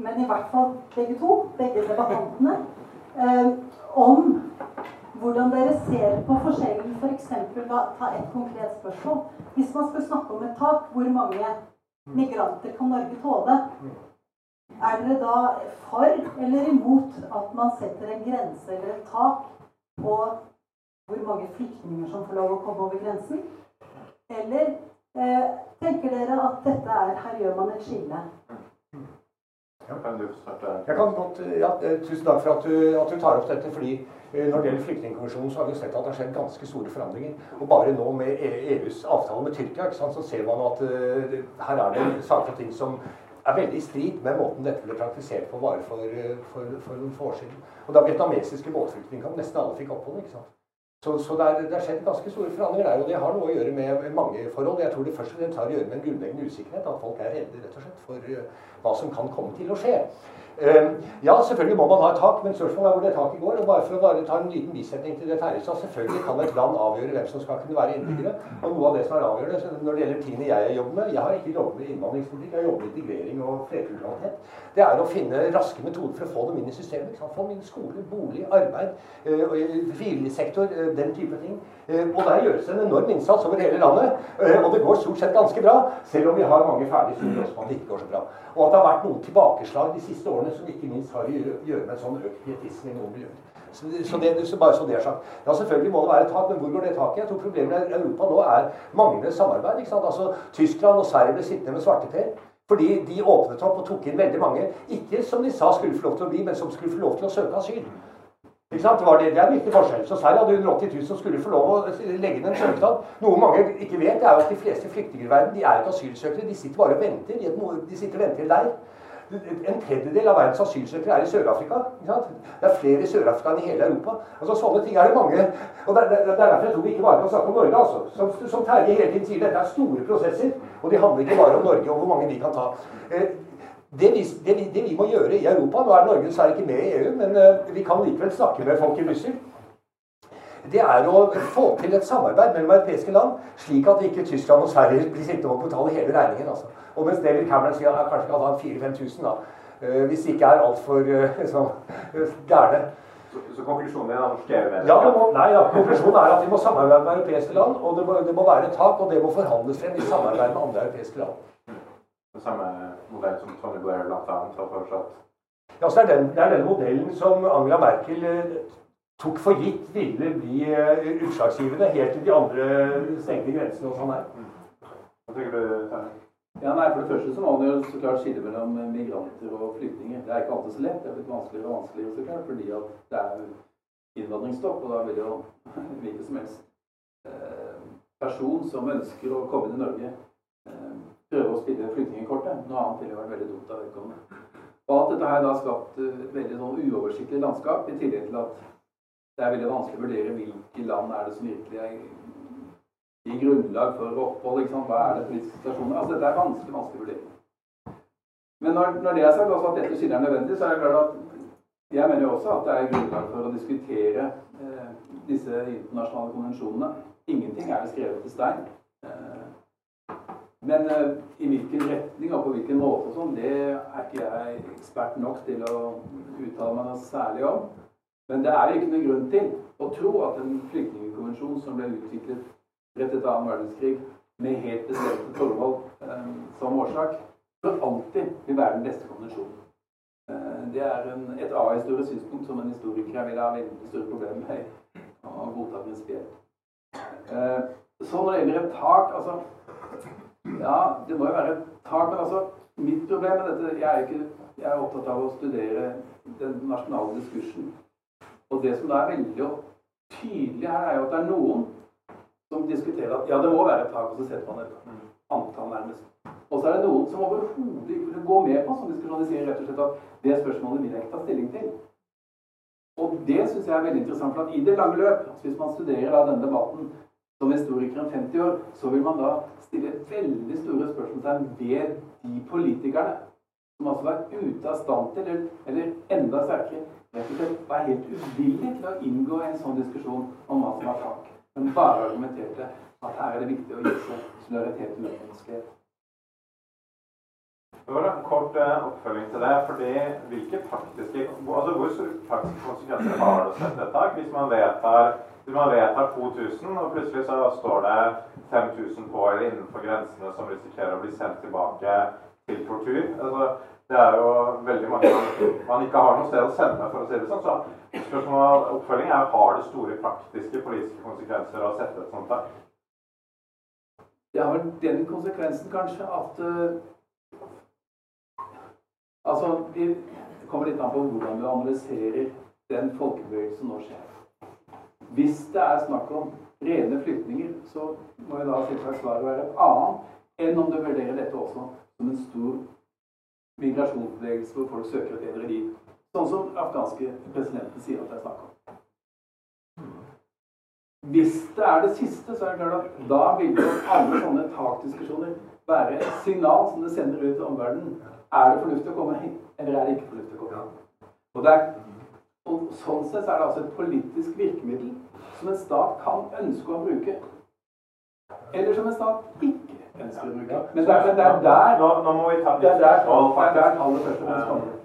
men i hvert fall begge to, begge debattantene, om hvordan dere ser på forskjellen f.eks. For ta et konkret spørsmål. Hvis man skal snakke om et tak, hvor mange migranter kan Norge tåle? Er dere da for eller imot at man setter en grense eller et tak på hvor mange flyktninger som får lov å komme over grensen? Eller eh, tenker dere at dette er Her gjør man et skille? Jeg kan godt, ja, Tusen takk for at du, at du, tar opp dette. fordi Når det gjelder Flyktningkonvensjonen, så har vi sett at det har skjedd ganske store forandringer. Og bare nå med EUs avtale med Tyrkia sant, så ser man at uh, her er det saker og ting som er veldig i strid med måten dette ble praktisert på bare for, for, for noen få år siden. Og da vietnamesiske båtflyktninger kom, nesten alle fikk opphold. ikke sant? Så, så det, er, det har skjedd ganske store forandringer der. Og det har noe å gjøre med mange forhold. Jeg tror det først og fremst har å gjøre med en grunnleggende usikkerhet. At folk er redde rett og slett for uh, hva som kan komme til å skje. Uh, ja, selvfølgelig må man ha et tak, men spørsmålet er hvor det taket går. Og bare for å bare ta en liten bisetning til det så selvfølgelig kan et land avgjøre hvem som skal kunne være innbyggere. Og noe av det som er avgjørende når det gjelder tingene jeg jobber med Jeg har ikke jobbet med innvandringspolitikk, jeg har jobbet med integrering og flerkulturalitet. Det er å finne raske metoder for å få dem inn i systemet. Få dem inn i skole, bolig, arbeid, uh, frivillig sektor, uh, den type ting. Og der gjøres det en enorm innsats over hele landet. Og det går stort sett ganske bra, selv om vi har mange ferdige studier det ikke går så bra. Og at det har vært noen tilbakeslag de siste årene som ikke minst har å gjøre med en sånn økt pietisme i noen miljøer. Så, så, det, så bare så det er sagt. Ja, selvfølgelig må det være et tak, men hvor går det taket? Jeg tror problemet i Europa nå er manglende samarbeid. ikke sant? Altså, Tyskland og Sverige ble sittende med svarteper. Fordi de åpnet opp og tok inn veldig mange, ikke som de sa skulle få lov til å bli, men som skulle få lov til å søke asyl. Ikke sant? Det, var det, det er en viktig forskjell. Så Sverige hadde 180 000 som skulle få lov å legge inn en søknad. Noe mange ikke vet, det er jo at de fleste flyktninger i verden de er ikke asylsøkere. De sitter bare og venter. De, sitter og venter i leir. En tredjedel av verdens asylsøkere er i Sør-Afrika. Det er flere i Sør-Afrika enn i hele Europa. Altså Sånne ting er det mange. Og Det, det, det er derfor jeg tror vi ikke bare kan snakke om Norge. altså. Som, som Terje hele tiden sier, dette er store prosesser. Og de handler ikke bare om Norge og hvor mange vi kan ta. Eh, det vi, det, vi, det vi, må gjøre i Europa Nå er Norge dessverre ikke med i EU, men uh, vi kan likevel snakke med folk i Brussel. Det er å få til et samarbeid mellom europeiske land, slik at ikke Tyskland og Sverige blir sittende og betale hele regningen. Altså. Og mens David Cameron sier at kanskje kan ha 4000-5000, da. Uh, hvis det ikke er altfor uh, sånn, gærne. Så, så, konklusjonen er norske EU-medlemmer? Ja, må, nei, ja, konklusjonen er at vi må samarbeide med europeiske land, og det må, det må være et tak, og det må forhandles frem i samarbeid med andre europeiske land. Den samme modell som Tony Blair bl.a. har foreslått? Ja, så er den, det er den modellen som Angela Merkel eh, tok for gitt ville bli utslagsgivende helt til de andre stengte grensene og sånn her. Hva tenker du, Terje? Ja, nei, For det første så må man jo så klart skille mellom migranter og flyktninger. Det er ikke alltid så lett. Det er blitt vanskeligere og vanskeligere så klart, fordi at det er innvandringsstopp. Og da vil jo hvilken som helst eh, person som ønsker å komme til Norge, eh, prøve å spille flyktningkortet. Noe annet ville vært veldig dumt av vedkommende. Og alt dette har da skapt et uh, veldig sånn uoversiktlig landskap, i tillegg til at det er veldig vanskelig å vurdere hvilke land er det som virkelig er gir grunnlag for opphold. Liksom. Hva er det politiske situasjoner? Altså, Dette er vanskelig vanskelig vurdering. Men når, når, det er sagt også at dette skillet er nødvendig, så er det klart at jeg mener jo også at det er grunnlag for å diskutere eh, disse internasjonale konvensjonene. Ingenting er skrevet i stein. Eh, men eh, i hvilken retning og på hvilken måte og sånn, det er ikke jeg ekspert nok til å uttale meg noe særlig om. Men det er jo ikke noen grunn til å tro at en flyktningkonvensjon som ble utviklet rett etter annen verdenskrig med helt bestemte forhold eh, som årsak, for alltid vil være den beste konvensjonen. Eh, det er en, et A-historisk synspunkt som en historiker vil ha veldig store problemer med å godta prinsipielt. Så når det gjelder et tak altså Ja, det må jo være et tak. Men altså, mitt problem med dette Jeg er, ikke, jeg er opptatt av å studere den nasjonale diskursen. Og det som da er veldig tydelig her, er jo at det er noen som diskuterer at ja, det må være et tak, og så setter man et antall nærmest. Og så er det noen som overhodet ikke vil gå med på som diskusjon. De sier rett og slett at det spørsmålet vil jeg ikke ta stilling til. Og det syns jeg er veldig interessant. for at I det lange løp, altså hvis man studerer da denne debatten som historiker om 50 år, så vil man da stille veldig store spørsmålstegn ved de politikerne som altså var ute av stand til, eller, eller enda sterkere, rett og slett var helt uvillig til å inngå en sånn diskusjon om hva som var tak, men bare argumenterte at her er det viktig å vise solidaritet med mennesker. Det var en kort eh, oppfølging til det. fordi hvilke faktiske, altså Hvor store faktiske konsekvenser har det å sette et tak? Hvis man vedtar 2000, og plutselig så står det 5000 på eller innenfor grensene som risikerer å bli sendt tilbake til tortur. Altså, det er jo veldig mange man ikke har noe sted å sende, for å si det sånn. Så spørsmålet oppfølging er har det store praktiske politiske konsekvenser å sette et sånt der? Det har den konsekvensen kanskje at uh, Altså, vi kommer litt an på hvordan du analyserer den folkebevegelsen som nå skjer. Hvis det er snakk om rene flyktninger, så må jo da selvsagt svaret være et annet enn om du vurderer dette også som en stor migrasjonsbevegelse hvor folk søker et bedre liv. Sånn som afghanske presidenten sier at det er snakk om. Hvis det er det siste, så er det klart at da vil jo alle sånne takdiskusjoner være et signal som det sender ut til omverdenen. Er det fornuftig å komme hit, eller er det ikke fornuftig å komme hit? Og, er, og Sånn sett er det altså et politisk virkemiddel som en stat kan ønske å bruke. Eller som en stat ikke Men det er, det er der Nå, nå må vi ta det er der, er tallet først og fremst kommer.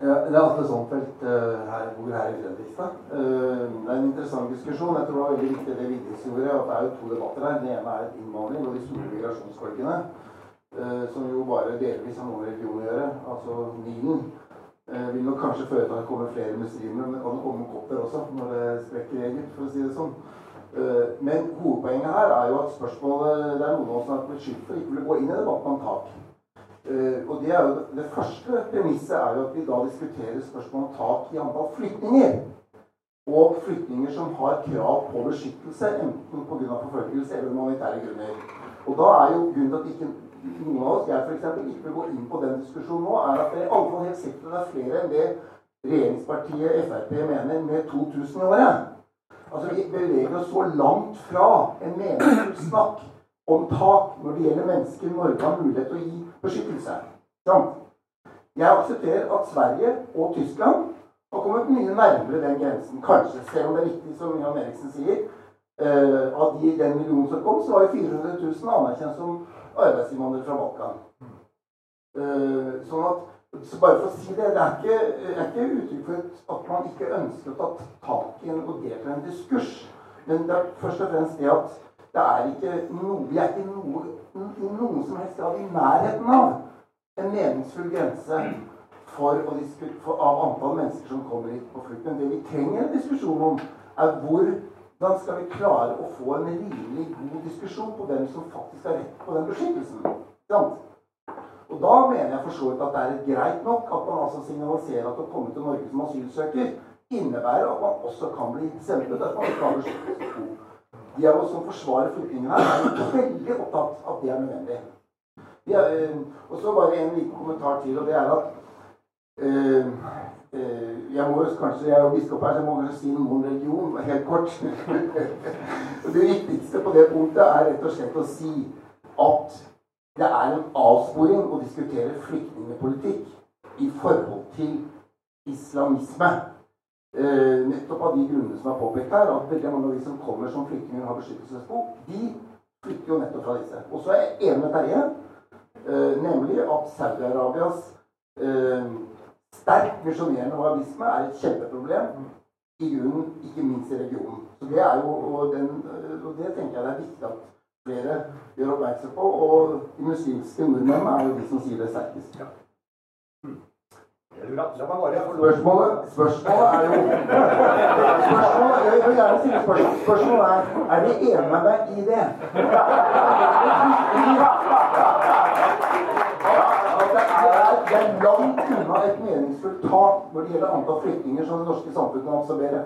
Ja, det er Atle Sonfelt uh, her, bor her i Fredrikstad. Uh, det er en interessant diskusjon. Jeg tror det var veldig viktig det Vigdis gjorde. at Det er jo to debatter her. Den ene er innvandring og de store migrasjonsfolkene. Uh, som jo bare delvis har noe med religion å gjøre. Altså Nilen uh, vil nok kanskje føre til at det kommer flere muslimer. Men det kan komme kopper også når det sprekker Egypt, for å si det sånn. Men hovedpoenget her er jo at spørsmålet Det er noen av oss som har blitt skyldt for ikke å gå inn i debatten om tak. Uh, og det, er jo, det første premisset er jo at vi da diskuterer spørsmål om tak i antall flyktninger. Og flyktninger som har krav på beskyttelse, enten pga. forfølgelse eller humanitære grunner. Og da er jo grunnen til at ikke noen av oss, jeg f.eks., ikke vil gå inn på den diskusjonen nå, er at det er alle helt sikkert det er flere enn det regjeringspartiet Frp mener med 2000 i året. Altså Vi beveger oss så langt fra en meningsfull snakk om tak når det gjelder mennesker Norge har mulighet til å gi beskyttelse. Ja. Jeg aksepterer at Sverige og Tyskland har kommet mye nærmere den grensen. Kanskje, selv om det er riktig som Jan Eriksen sier. Uh, av de, den millionen som kom, så var jo 400 000 anerkjent som arbeidsinnvandrere fra Balkan. Uh, sånn at, så bare for å si det, det er ikke, ikke uttrykk for at man ikke ønsker å ta tak i en, og delta en diskurs. Men det er først og fremst det at det er ikke noe, vi er ikke noe, noen som helst grad i nærheten av en meningsfull grense for, for, av antall mennesker som kommer hit på flukt. Men det vi trenger en diskusjon om, er hvordan skal vi klare å få en rimelig god diskusjon på hvem som faktisk har rett på den beskyttelsen. Sant? Og da mener jeg for så vidt at det er greit nok at man altså signaliserer at å komme til Norge som asylsøker innebærer at man også kan bli sendt dersom man ikke har beskyttelse de av oss som forsvarer flyktningene her, er veldig opptatt av at det er nødvendig. Er, øh, og så bare en liten kommentar til, og det er at øh, øh, jeg må kanskje, jeg er jo biskop her, så jeg må kanskje si noe om religion, helt kort. det viktigste på det punktet er rett og slett å si at det er en avsporing å diskutere flyktningpolitikk i forhold til islamisme. Eh, nettopp av de grunnene som er påpekt her, at veldig mange av de som kommer som flyktninger og har beskyttelsesbehov, de flytter jo nettopp fra disse. Og så er jeg enig med Terje, eh, nemlig at Saudi-Arabias eh, sterkt misjonerende wahhabisme er et kjempeproblem. I grunnen, ikke minst i regionen. Så det er jo, og, den, og det tenker jeg det er viktig at flere gjør oppmerksom på. Og de muslimske nordmennene er jo de som sier det sterkest. Ja. Spørsmålet, spørsmålet er jo spørsmålet, Jeg vil gjerne stille spørsmål. Spørsmålet er er de enige med meg i det. Det er, det er langt unna et meningsfullt tak når det gjelder antall flyktninger som det norske samfunnet absorberer.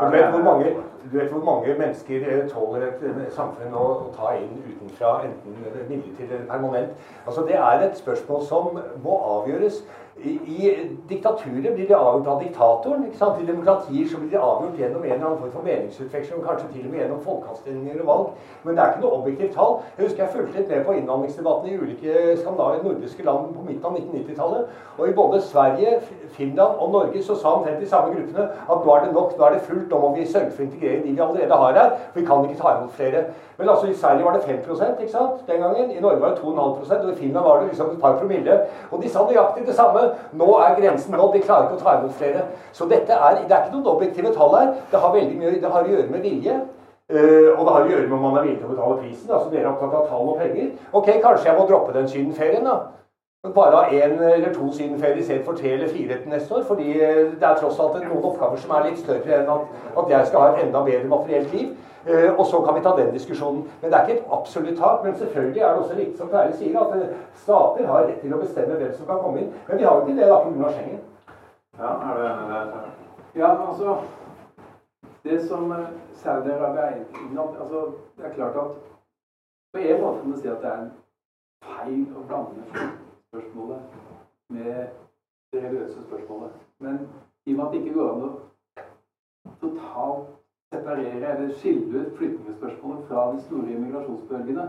Du vet, hvor mange, du vet hvor mange mennesker eh, tåler et eh, samfunn å, å ta inn utenfra, enten midlertidig eller permanent? Altså, det er et spørsmål som må avgjøres. I, I diktaturet blir det avgjort av diktatoren. ikke sant? I demokratier så blir det avgjort gjennom en eller annen form for meningsutveksling, kanskje til og med gjennom folkeavstemninger og valg. Men det er ikke noe objektivt tall. Jeg husker jeg fulgte litt med på innvandringsdebatten i ulike skandinaviske nordiske land på midten av 1990-tallet. Og i både Sverige, Finland og Norge så sa omtrent de samme gruppene at nå er det nok, nå er det fullt, nå må vi sørge for å integrere de vi allerede har her. For vi kan ikke ta imot flere. Men altså i Sverige var det 5 ikke sant, den gangen. I Norge var det 2,5 og i Finland var det liksom et par promille. Og de sa nøyaktig det samme. Nå er grensen nådd, de klarer ikke å ta imot flere. Så dette er, det er ikke noen objektive tall her. Det har veldig mye det har å gjøre med vilje. Uh, og det har å gjøre med om man er villig til å betale prisen. altså Dere er opptatt av tall og penger. Ok, kanskje jeg må droppe den sydenferien, da. Bare ha én eller to sydenferier istedenfor tre eller fire etter neste år. Fordi eh, det er tross alt noen oppgaver som er litt større enn at, at jeg skal ha et enda bedre materielt liv. Uh, og så kan vi ta den diskusjonen. Men det er ikke et absolutt tak. Men selvfølgelig er det også riktig som Terje sier, at uh, stater har rett til å bestemme hvem som kan komme inn. Men vi har jo ikke det da pga. Schengen. Ja, er du enig i det? Ja, altså Det som Saudi-Arabia er innad altså, Det er klart at på en måte kan man si at det er feil å blande spørsmålet med det religiøse spørsmålet. Men i og med at det ikke går an å totalt separere eller skille ut flyktningspørsmålet fra de store immigrasjonsbølgene,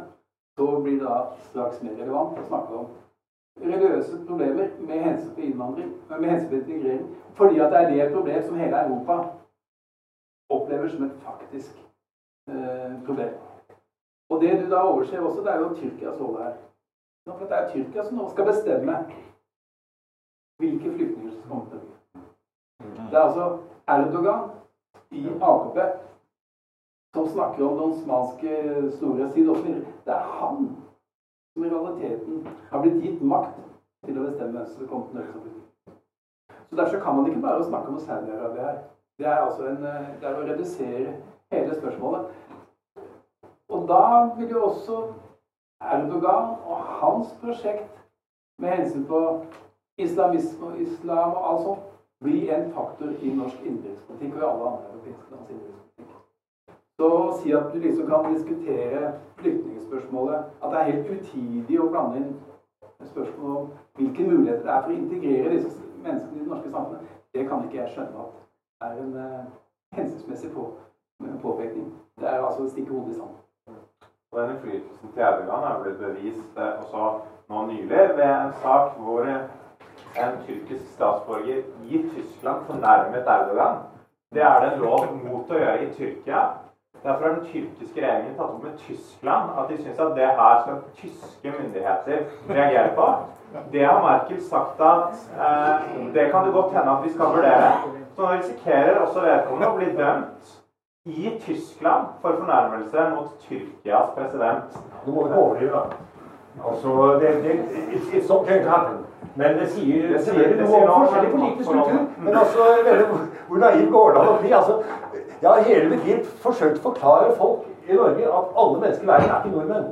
så blir det da straks mer relevant å snakke om religiøse problemer med hensyn til innvandring, med hensyn til integrering. Fordi at det er det problem som hele Europa opplever som et faktisk eh, problem. Og det du da overser også, det er jo Tyrkias rolle her. For det er Tyrkia som nå skal bestemme hvilke flyktninger som skal komme til Norge. Det er altså Erdogan i AKP som snakker om den osmanske storhetstid osv. Det er han som i realiteten har blitt gitt makt til å bestemme hvem som skal komme til Norge. Så Derfor kan man ikke bare snakke om Saudi-Arabia her. Det er, altså en, det er å redusere hele spørsmålet. Og da vil jo også Erdogan og hans prosjekt med hensyn på islamisme og islam og alt sånt bli en faktor i norsk innenrikspolitikk og i alle andre europeiske lands innenrikspolitikk. Så å si at du liksom kan diskutere flyktningspørsmålet At det er helt utidig å blande inn spørsmål om hvilke muligheter det er for å integrere disse menneskene i det norske samfunnet, det kan ikke jeg skjønne at er en uh, hensiktsmessig på, påpekning. Det er altså å stikke hodet i sanden. Den innflytelsen til Erdogan er blitt bevist eh, også nå nylig ved en sak hvor en tyrkisk statsborger i Tyskland fornærmet Erdogan. Det er det en lov mot å gjøre i Tyrkia. Derfor har den tyrkiske regjeringen tatt opp med Tyskland at de syns at det her skal tyske myndigheter reagere på. Det har Merkel sagt at eh, det kan det godt hende at vi skal vurdere. Så nå risikerer også vedkommende å bli dømt i Tyskland for fornærmelse mot Tyrkias president. Du må ikke overdrive, da. Altså, det, det, it's, it's okay to happen. Men det sier, det sier noe om forskjellig politisk kultur. Men altså, hvor naiv går det an å bli? Altså, jeg har hele mitt liv forsøkt å forklare folk i Norge at alle mennesker i verden er ikke nordmenn.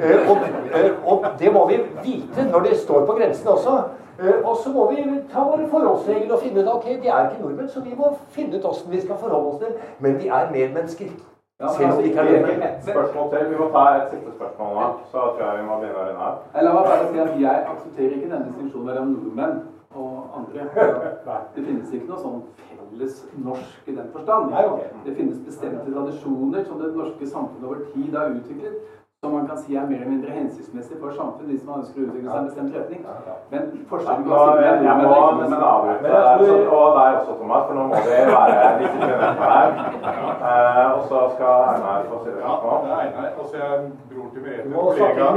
Eh, og, eh, og, det må vi vite når det står på grensen også. Eh, og så må vi ta våre forholdsregler og finne ut ok, de er ikke nordmenn, så vi må finne ut hvordan vi skal forholde oss til. Men de er medmennesker. Ja, Selv om de ikke er nordmenn. Et spørsmål til. Vi må ta et siste spørsmål nå. Så tror jeg vi må begynne å runde av. La meg bare si at jeg aksepterer ikke denne distinksjonen mellom nordmenn og andre. Det finnes ikke noe sånn felles norsk i den forstand. Det finnes bestemte tradisjoner som det norske samfunnet over tid har utviklet, som man kan si er mer eller mindre hensiktsmessig for samfunnet hvis man ønsker å utvikle seg i en bestemt retning. Men forskjellen på Jeg må nesten avbryte og deg også, Thomas, for nå må vi være disiplinerte her. Eh, og så skal Einar få si det. Ja, det er Einar. Altså, jeg er bror til Merete, kollega,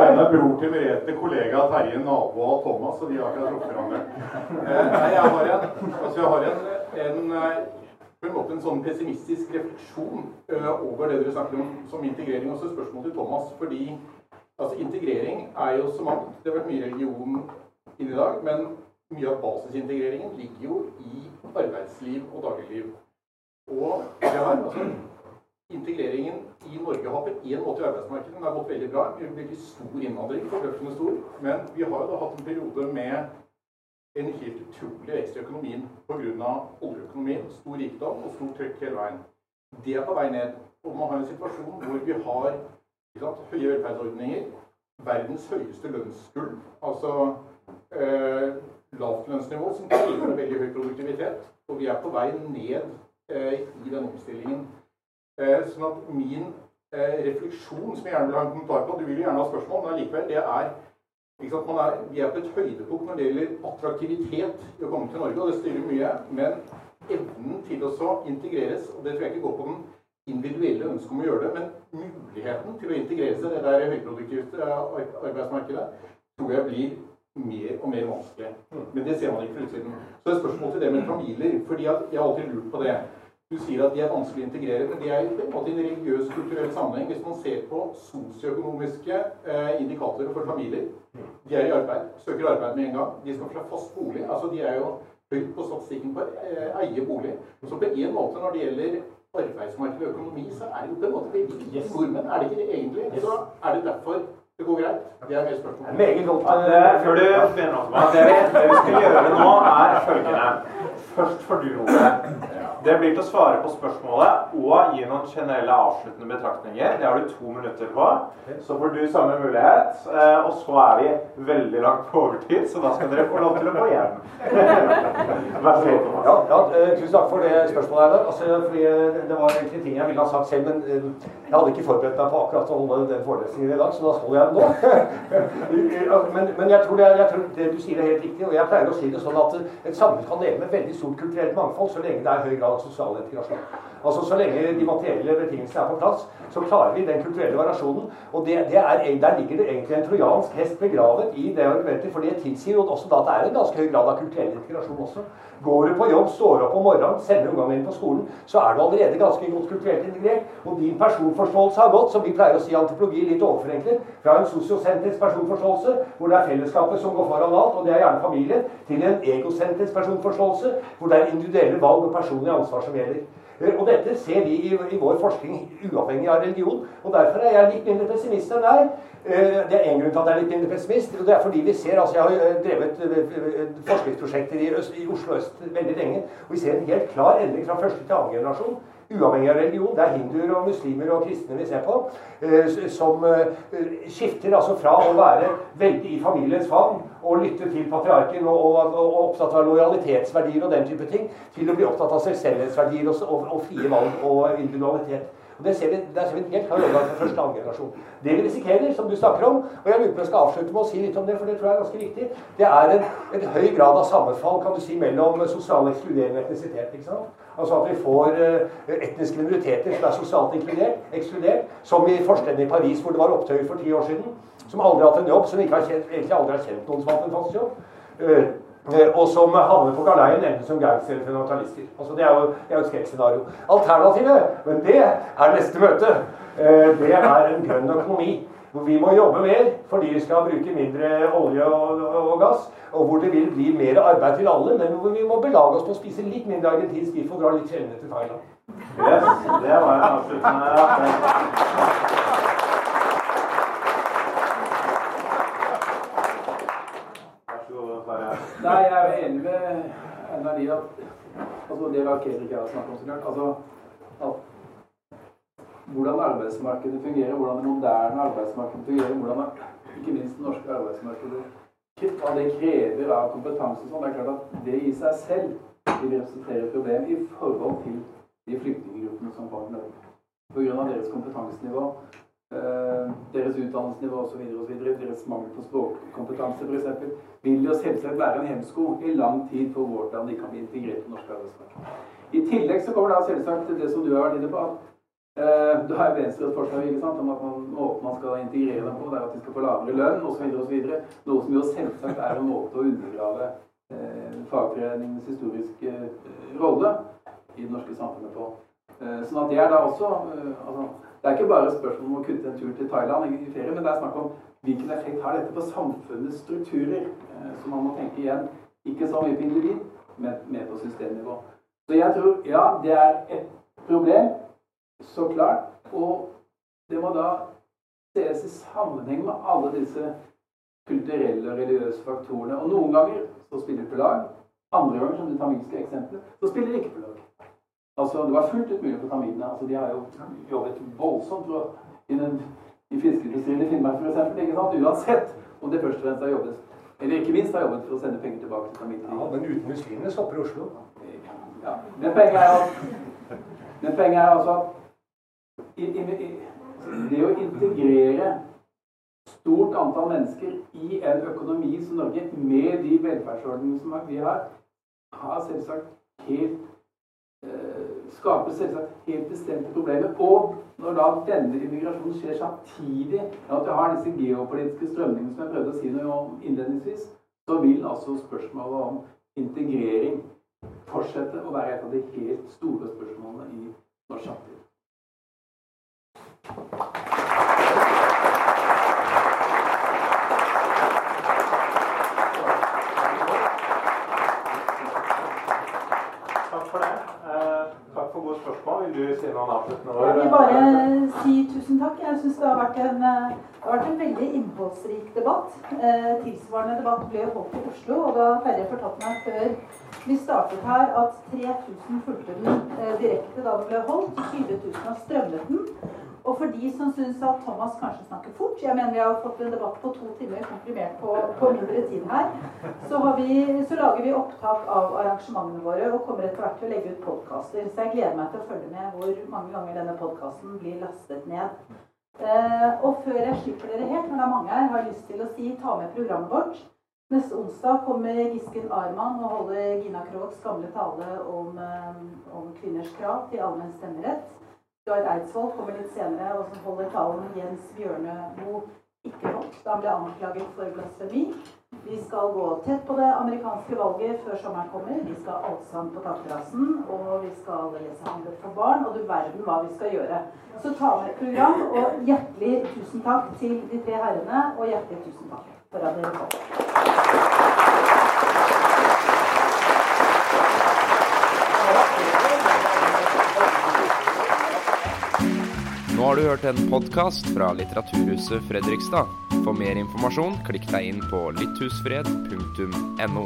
jeg er bror til Merete, kollega Terje, nabo av Thomas, og de har akkurat truffet hverandre. Eh, nei, jeg har en, altså, jeg har en, en eh, på en måte en sånn pessimistisk refleksjon uh, over det dere snakker om som integrering. Også spørsmål til Thomas. Fordi altså, integrering er jo så mangt. Det har vært mye religion inn i dag. Men mye av basisintegreringen ligger jo i arbeidsliv og dagligliv. Og det har, altså, integreringen i Norge har på en måte i arbeidsmarkedet den har gått veldig bra. Vi har veldig stor innvandring, stor. Men vi har jo da hatt en periode med en helt utrolig vekst i økonomien pga. oljeøkonomien. Stor rikdom og stort trykk hele veien. Det er på vei ned. Og man har en situasjon hvor vi har sant, høye velferdsordninger, verdens høyeste lønnsgulv, altså eh, lavtlønnsnivå som krever veldig høy produktivitet. Og vi er på vei ned eh, i den omstillingen. Eh, sånn at min eh, refleksjon, som jeg gjerne vil ha en kommentar på Du vil jo gjerne ha spørsmål, men allikevel, det er er, vi er på et høydepunkt når det gjelder attraktivitet i å komme til Norge, og det styrer mye. Men evnen til å integreres, og det tror jeg ikke går på den individuelle ønsket om å gjøre det, men muligheten til å integrere seg i det der høyproduktive arbeidsmarkedet, tror jeg blir mer og mer vanskelig. Men det ser man ikke fra utsiden. Så det et spørsmål til det med familier. fordi jeg har alltid lurt på det. Du sier at de er vanskelig å integrere, men de er jo på en måte en religiøs kulturell sammenheng. Hvis man ser på sosioøkonomiske eh, indikatorer for familier De er i arbeid, søker arbeid med en gang. De skal fra fast bolig. altså De er jo høyt på statistikken for eh, eie bolig. Så på en måte når det gjelder arbeidsmarked og økonomi, så er det jo på en måte veldig yes. nordmenn. Er det ikke det egentlig? Yes. Så er det derfor det går greit? Det er mer spørsmål. Meget godt. Ja, det, før du begynner, det, det vi skal gjøre nå, er følgende. Først får du ordet. Det blir til å svare på spørsmålet og gi noen generelle avsluttende betraktninger. Det har du to minutter på. Så får du samme mulighet. Eh, og så er vi veldig langt på overtid, så da skal dere få lov til å gå hjem. Vær så god. Ja, ja, eh, tusen takk for det spørsmålet. her. Altså, fordi eh, Det var egentlig ting jeg ville ha sagt selv, men jeg hadde ikke forberedt meg på akkurat å holde den forelesningen i dag, så da holder jeg den nå. men, men jeg, tror det, jeg, tror det, du sier er helt riktig, og jeg pleier å si det sånn at et samfunn kan leve med veldig stort kulturelt mangfold så lenge det er høy grad av sosial integrasjon. Altså Så lenge de materielle betingelsene er på plass, så klarer vi den kulturelle variasjonen. Og det, det er, Der ligger det egentlig en trojansk hest begravet i det argumentet. For det tilsier jo også da at det er en ganske høy grad av kulturell integrasjon også. Går du på jobb, står opp om morgenen, sender ungene dine på skolen, så er du allerede ganske godt kulturelt integrert. Og din personforståelse har gått, som vi pleier å si i antropologi litt overforenklet, fra en sosiosentrisk personforståelse, hvor det er fellesskapet som går foran alt, og det er gjerne familien, til en egosentrisk personforståelse, hvor det er individuelle valg og personlig ansvar som gjelder. Eh, og dette ser vi i, i, vår forskning uavhengig av religion. Og derfor er jeg litt mindre pessimist enn deg. Eh, det er én grunn til at jeg er litt mindre pessimist. og det er fordi vi ser, altså Jeg har eh, drevet forskningsprosjekter i, Øst, i Oslo øst veldig lenge. Og vi ser en helt klar endring fra første til annen generasjon uavhengig av religion. Det er hinduer og muslimer og kristne vi ser på, som skifter altså fra å være veldig i familiens favn og lytte til patriarken og, og, og, opptatt av lojalitetsverdier og den type ting, til å bli opptatt av selvstendighetsverdier og, og, frie valg og individualitet. Og Det ser vi, der ser vi en helt klar overgang fra første annen generasjon. Det vi risikerer, som du snakker om, og jeg lurer på jeg skal avslutte med å si litt om det, for det tror jeg er ganske viktig, det er en, en høy grad av sammenfall kan du si, mellom sosial ekskludering og etnisitet. ikke sant? Altså at vi får uh, etniske minoriteter som er sosialt inkludert, ekskludert, som i forstedene i Paris, hvor det var opptøyer for ti år siden som aldri har hatt en jobb, som ikke har kjent, egentlig aldri har kjent noen som har hatt en fast jobb. Uh, og som havner på galeien enten som gangstere eller fundamentalister. Altså, det er jo, et skrekkscenario. Alternativet, men det er neste møte, uh, det er en grønn økonomi. Hvor vi må jobbe mer fordi vi skal bruke mindre olje og, og, gass. Og hvor det vil bli mer arbeid til alle, men hvor vi må belage oss på å spise litt mindre argentinsk biff og dra litt sjeldnere til Thailand. Yes, det var en avsluttende Nei, jeg er enig med Einar i at altså det var Kedrik jeg har snakket om så klart, altså at hvordan arbeidsmarkedet fungerer, hvordan det moderne arbeidsmarkedet fungerer, hvordan ikke minst det norske arbeidsmarkedet hva det krever av kompetanse. Sånn. Det er klart at det i seg selv vil representere et problem i forhold til de flyktninggruppene som kommer til Norge. Pga. deres kompetansenivå deres utdannelsesnivå osv., deres mangel på språkkompetanse f.eks., vil jo selvsagt være en hemsko i lang tid for hvordan de kan bli integrert i norsk arbeidsmarked. I tillegg så kommer da selvsagt det som du har vært inne på, at eh, du har Venstre et forslag ikke sant, om at man, måten man skal integrere dem på, det er at de skal få lavere lønn osv., osv., noe som jo selvsagt er en måte å undergrave eh, fagforeningens historiske eh, rolle i det norske samfunnet på. Eh, sånn at det er da også eh, altså, det er ikke bare spørsmål om å kutte en tur til Thailand i ferie, men det er snakk om hvilken effekt har dette på samfunnets strukturer. Eh, så man må tenke igjen Ikke så mye på individ, men mer på systemnivå. Så jeg tror ja, det er et problem, så klart. Og det må da ses i sammenheng med alle disse kulturelle og religiøse faktorene. Og noen ganger så spiller det på lag. Andre ganger, som det tamilske eksempelet, så spiller det ikke på lag. Altså, Det var fullt ut mulig for tamilene. Altså, de har jo jobbet voldsomt for, i, den, i fiskeindustrien i Finnmark f.eks. Uansett om det først og fremst har jobbet eller ikke minst har jobbet for å sende penger tilbake til tamilene. Ja, men uten muslimene stopper Oslo. Ja, Men poenget er at men poenget er altså i, i, i, det å integrere stort antall mennesker i en økonomi som Norge, med de velferdsordningene som vi har, har selvsagt helt skaper selvsagt helt bestemte problemer. Og når da denne immigrasjonen skjer samtidig med at vi har disse geopolitiske strømningene som jeg prøvde å si noe om innledningsvis, så vil altså spørsmålet om integrering fortsette å være et av de helt store spørsmålene i norsk samtid. Takk for det. Eh, takk for gode spørsmål. Vil du si noen avsluttende ord? Jeg vil bare si tusen takk. Jeg syns det har vært en, eh, det har vært en veldig innholdsrik debatt. Eh, tilsvarende debatt ble holdt i Oslo, og da Terje fortalte meg før vi startet her at 3000 fulgte den eh, direkte da den ble holdt. 20 000 har strømmet den. Og for de som syns at Thomas kanskje snakker fort Jeg mener vi har fått en debatt på to timer komprimert på, på mindre tid her. Så, vi, så, lager vi opptak av arrangementene våre og kommer etter hvert til å legge ut podkaster. Så jeg gleder meg til å følge med hvor mange ganger denne podkasten blir lastet ned. Eh, og før jeg slipper dere helt, når det er mange her, har jeg lyst til å si ta med programmet vårt. Neste onsdag kommer Gisken Arman og holder Gina Krogs gamle tale om, eh, om kvinners krav til allmenn stemmerett. Gard Eidsvoll kommer litt senere og som holder talen Jens Bjørneboe ikke holdt da han ble anklaget for blasfemi. Vi skal gå tett på det amerikanske valget før sommeren kommer. Vi skal ha allsang på takterrassen, og vi skal lese handlet for barn. Og du verden hva vi skal gjøre. Så ta med et program, og hjertelig tusen takk til de tre herrene. Og hjertelig tusen takk for at dere kom. Har du hørt en podkast fra Litteraturhuset Fredrikstad. For mer informasjon, klikk deg inn på lytthusfred.no.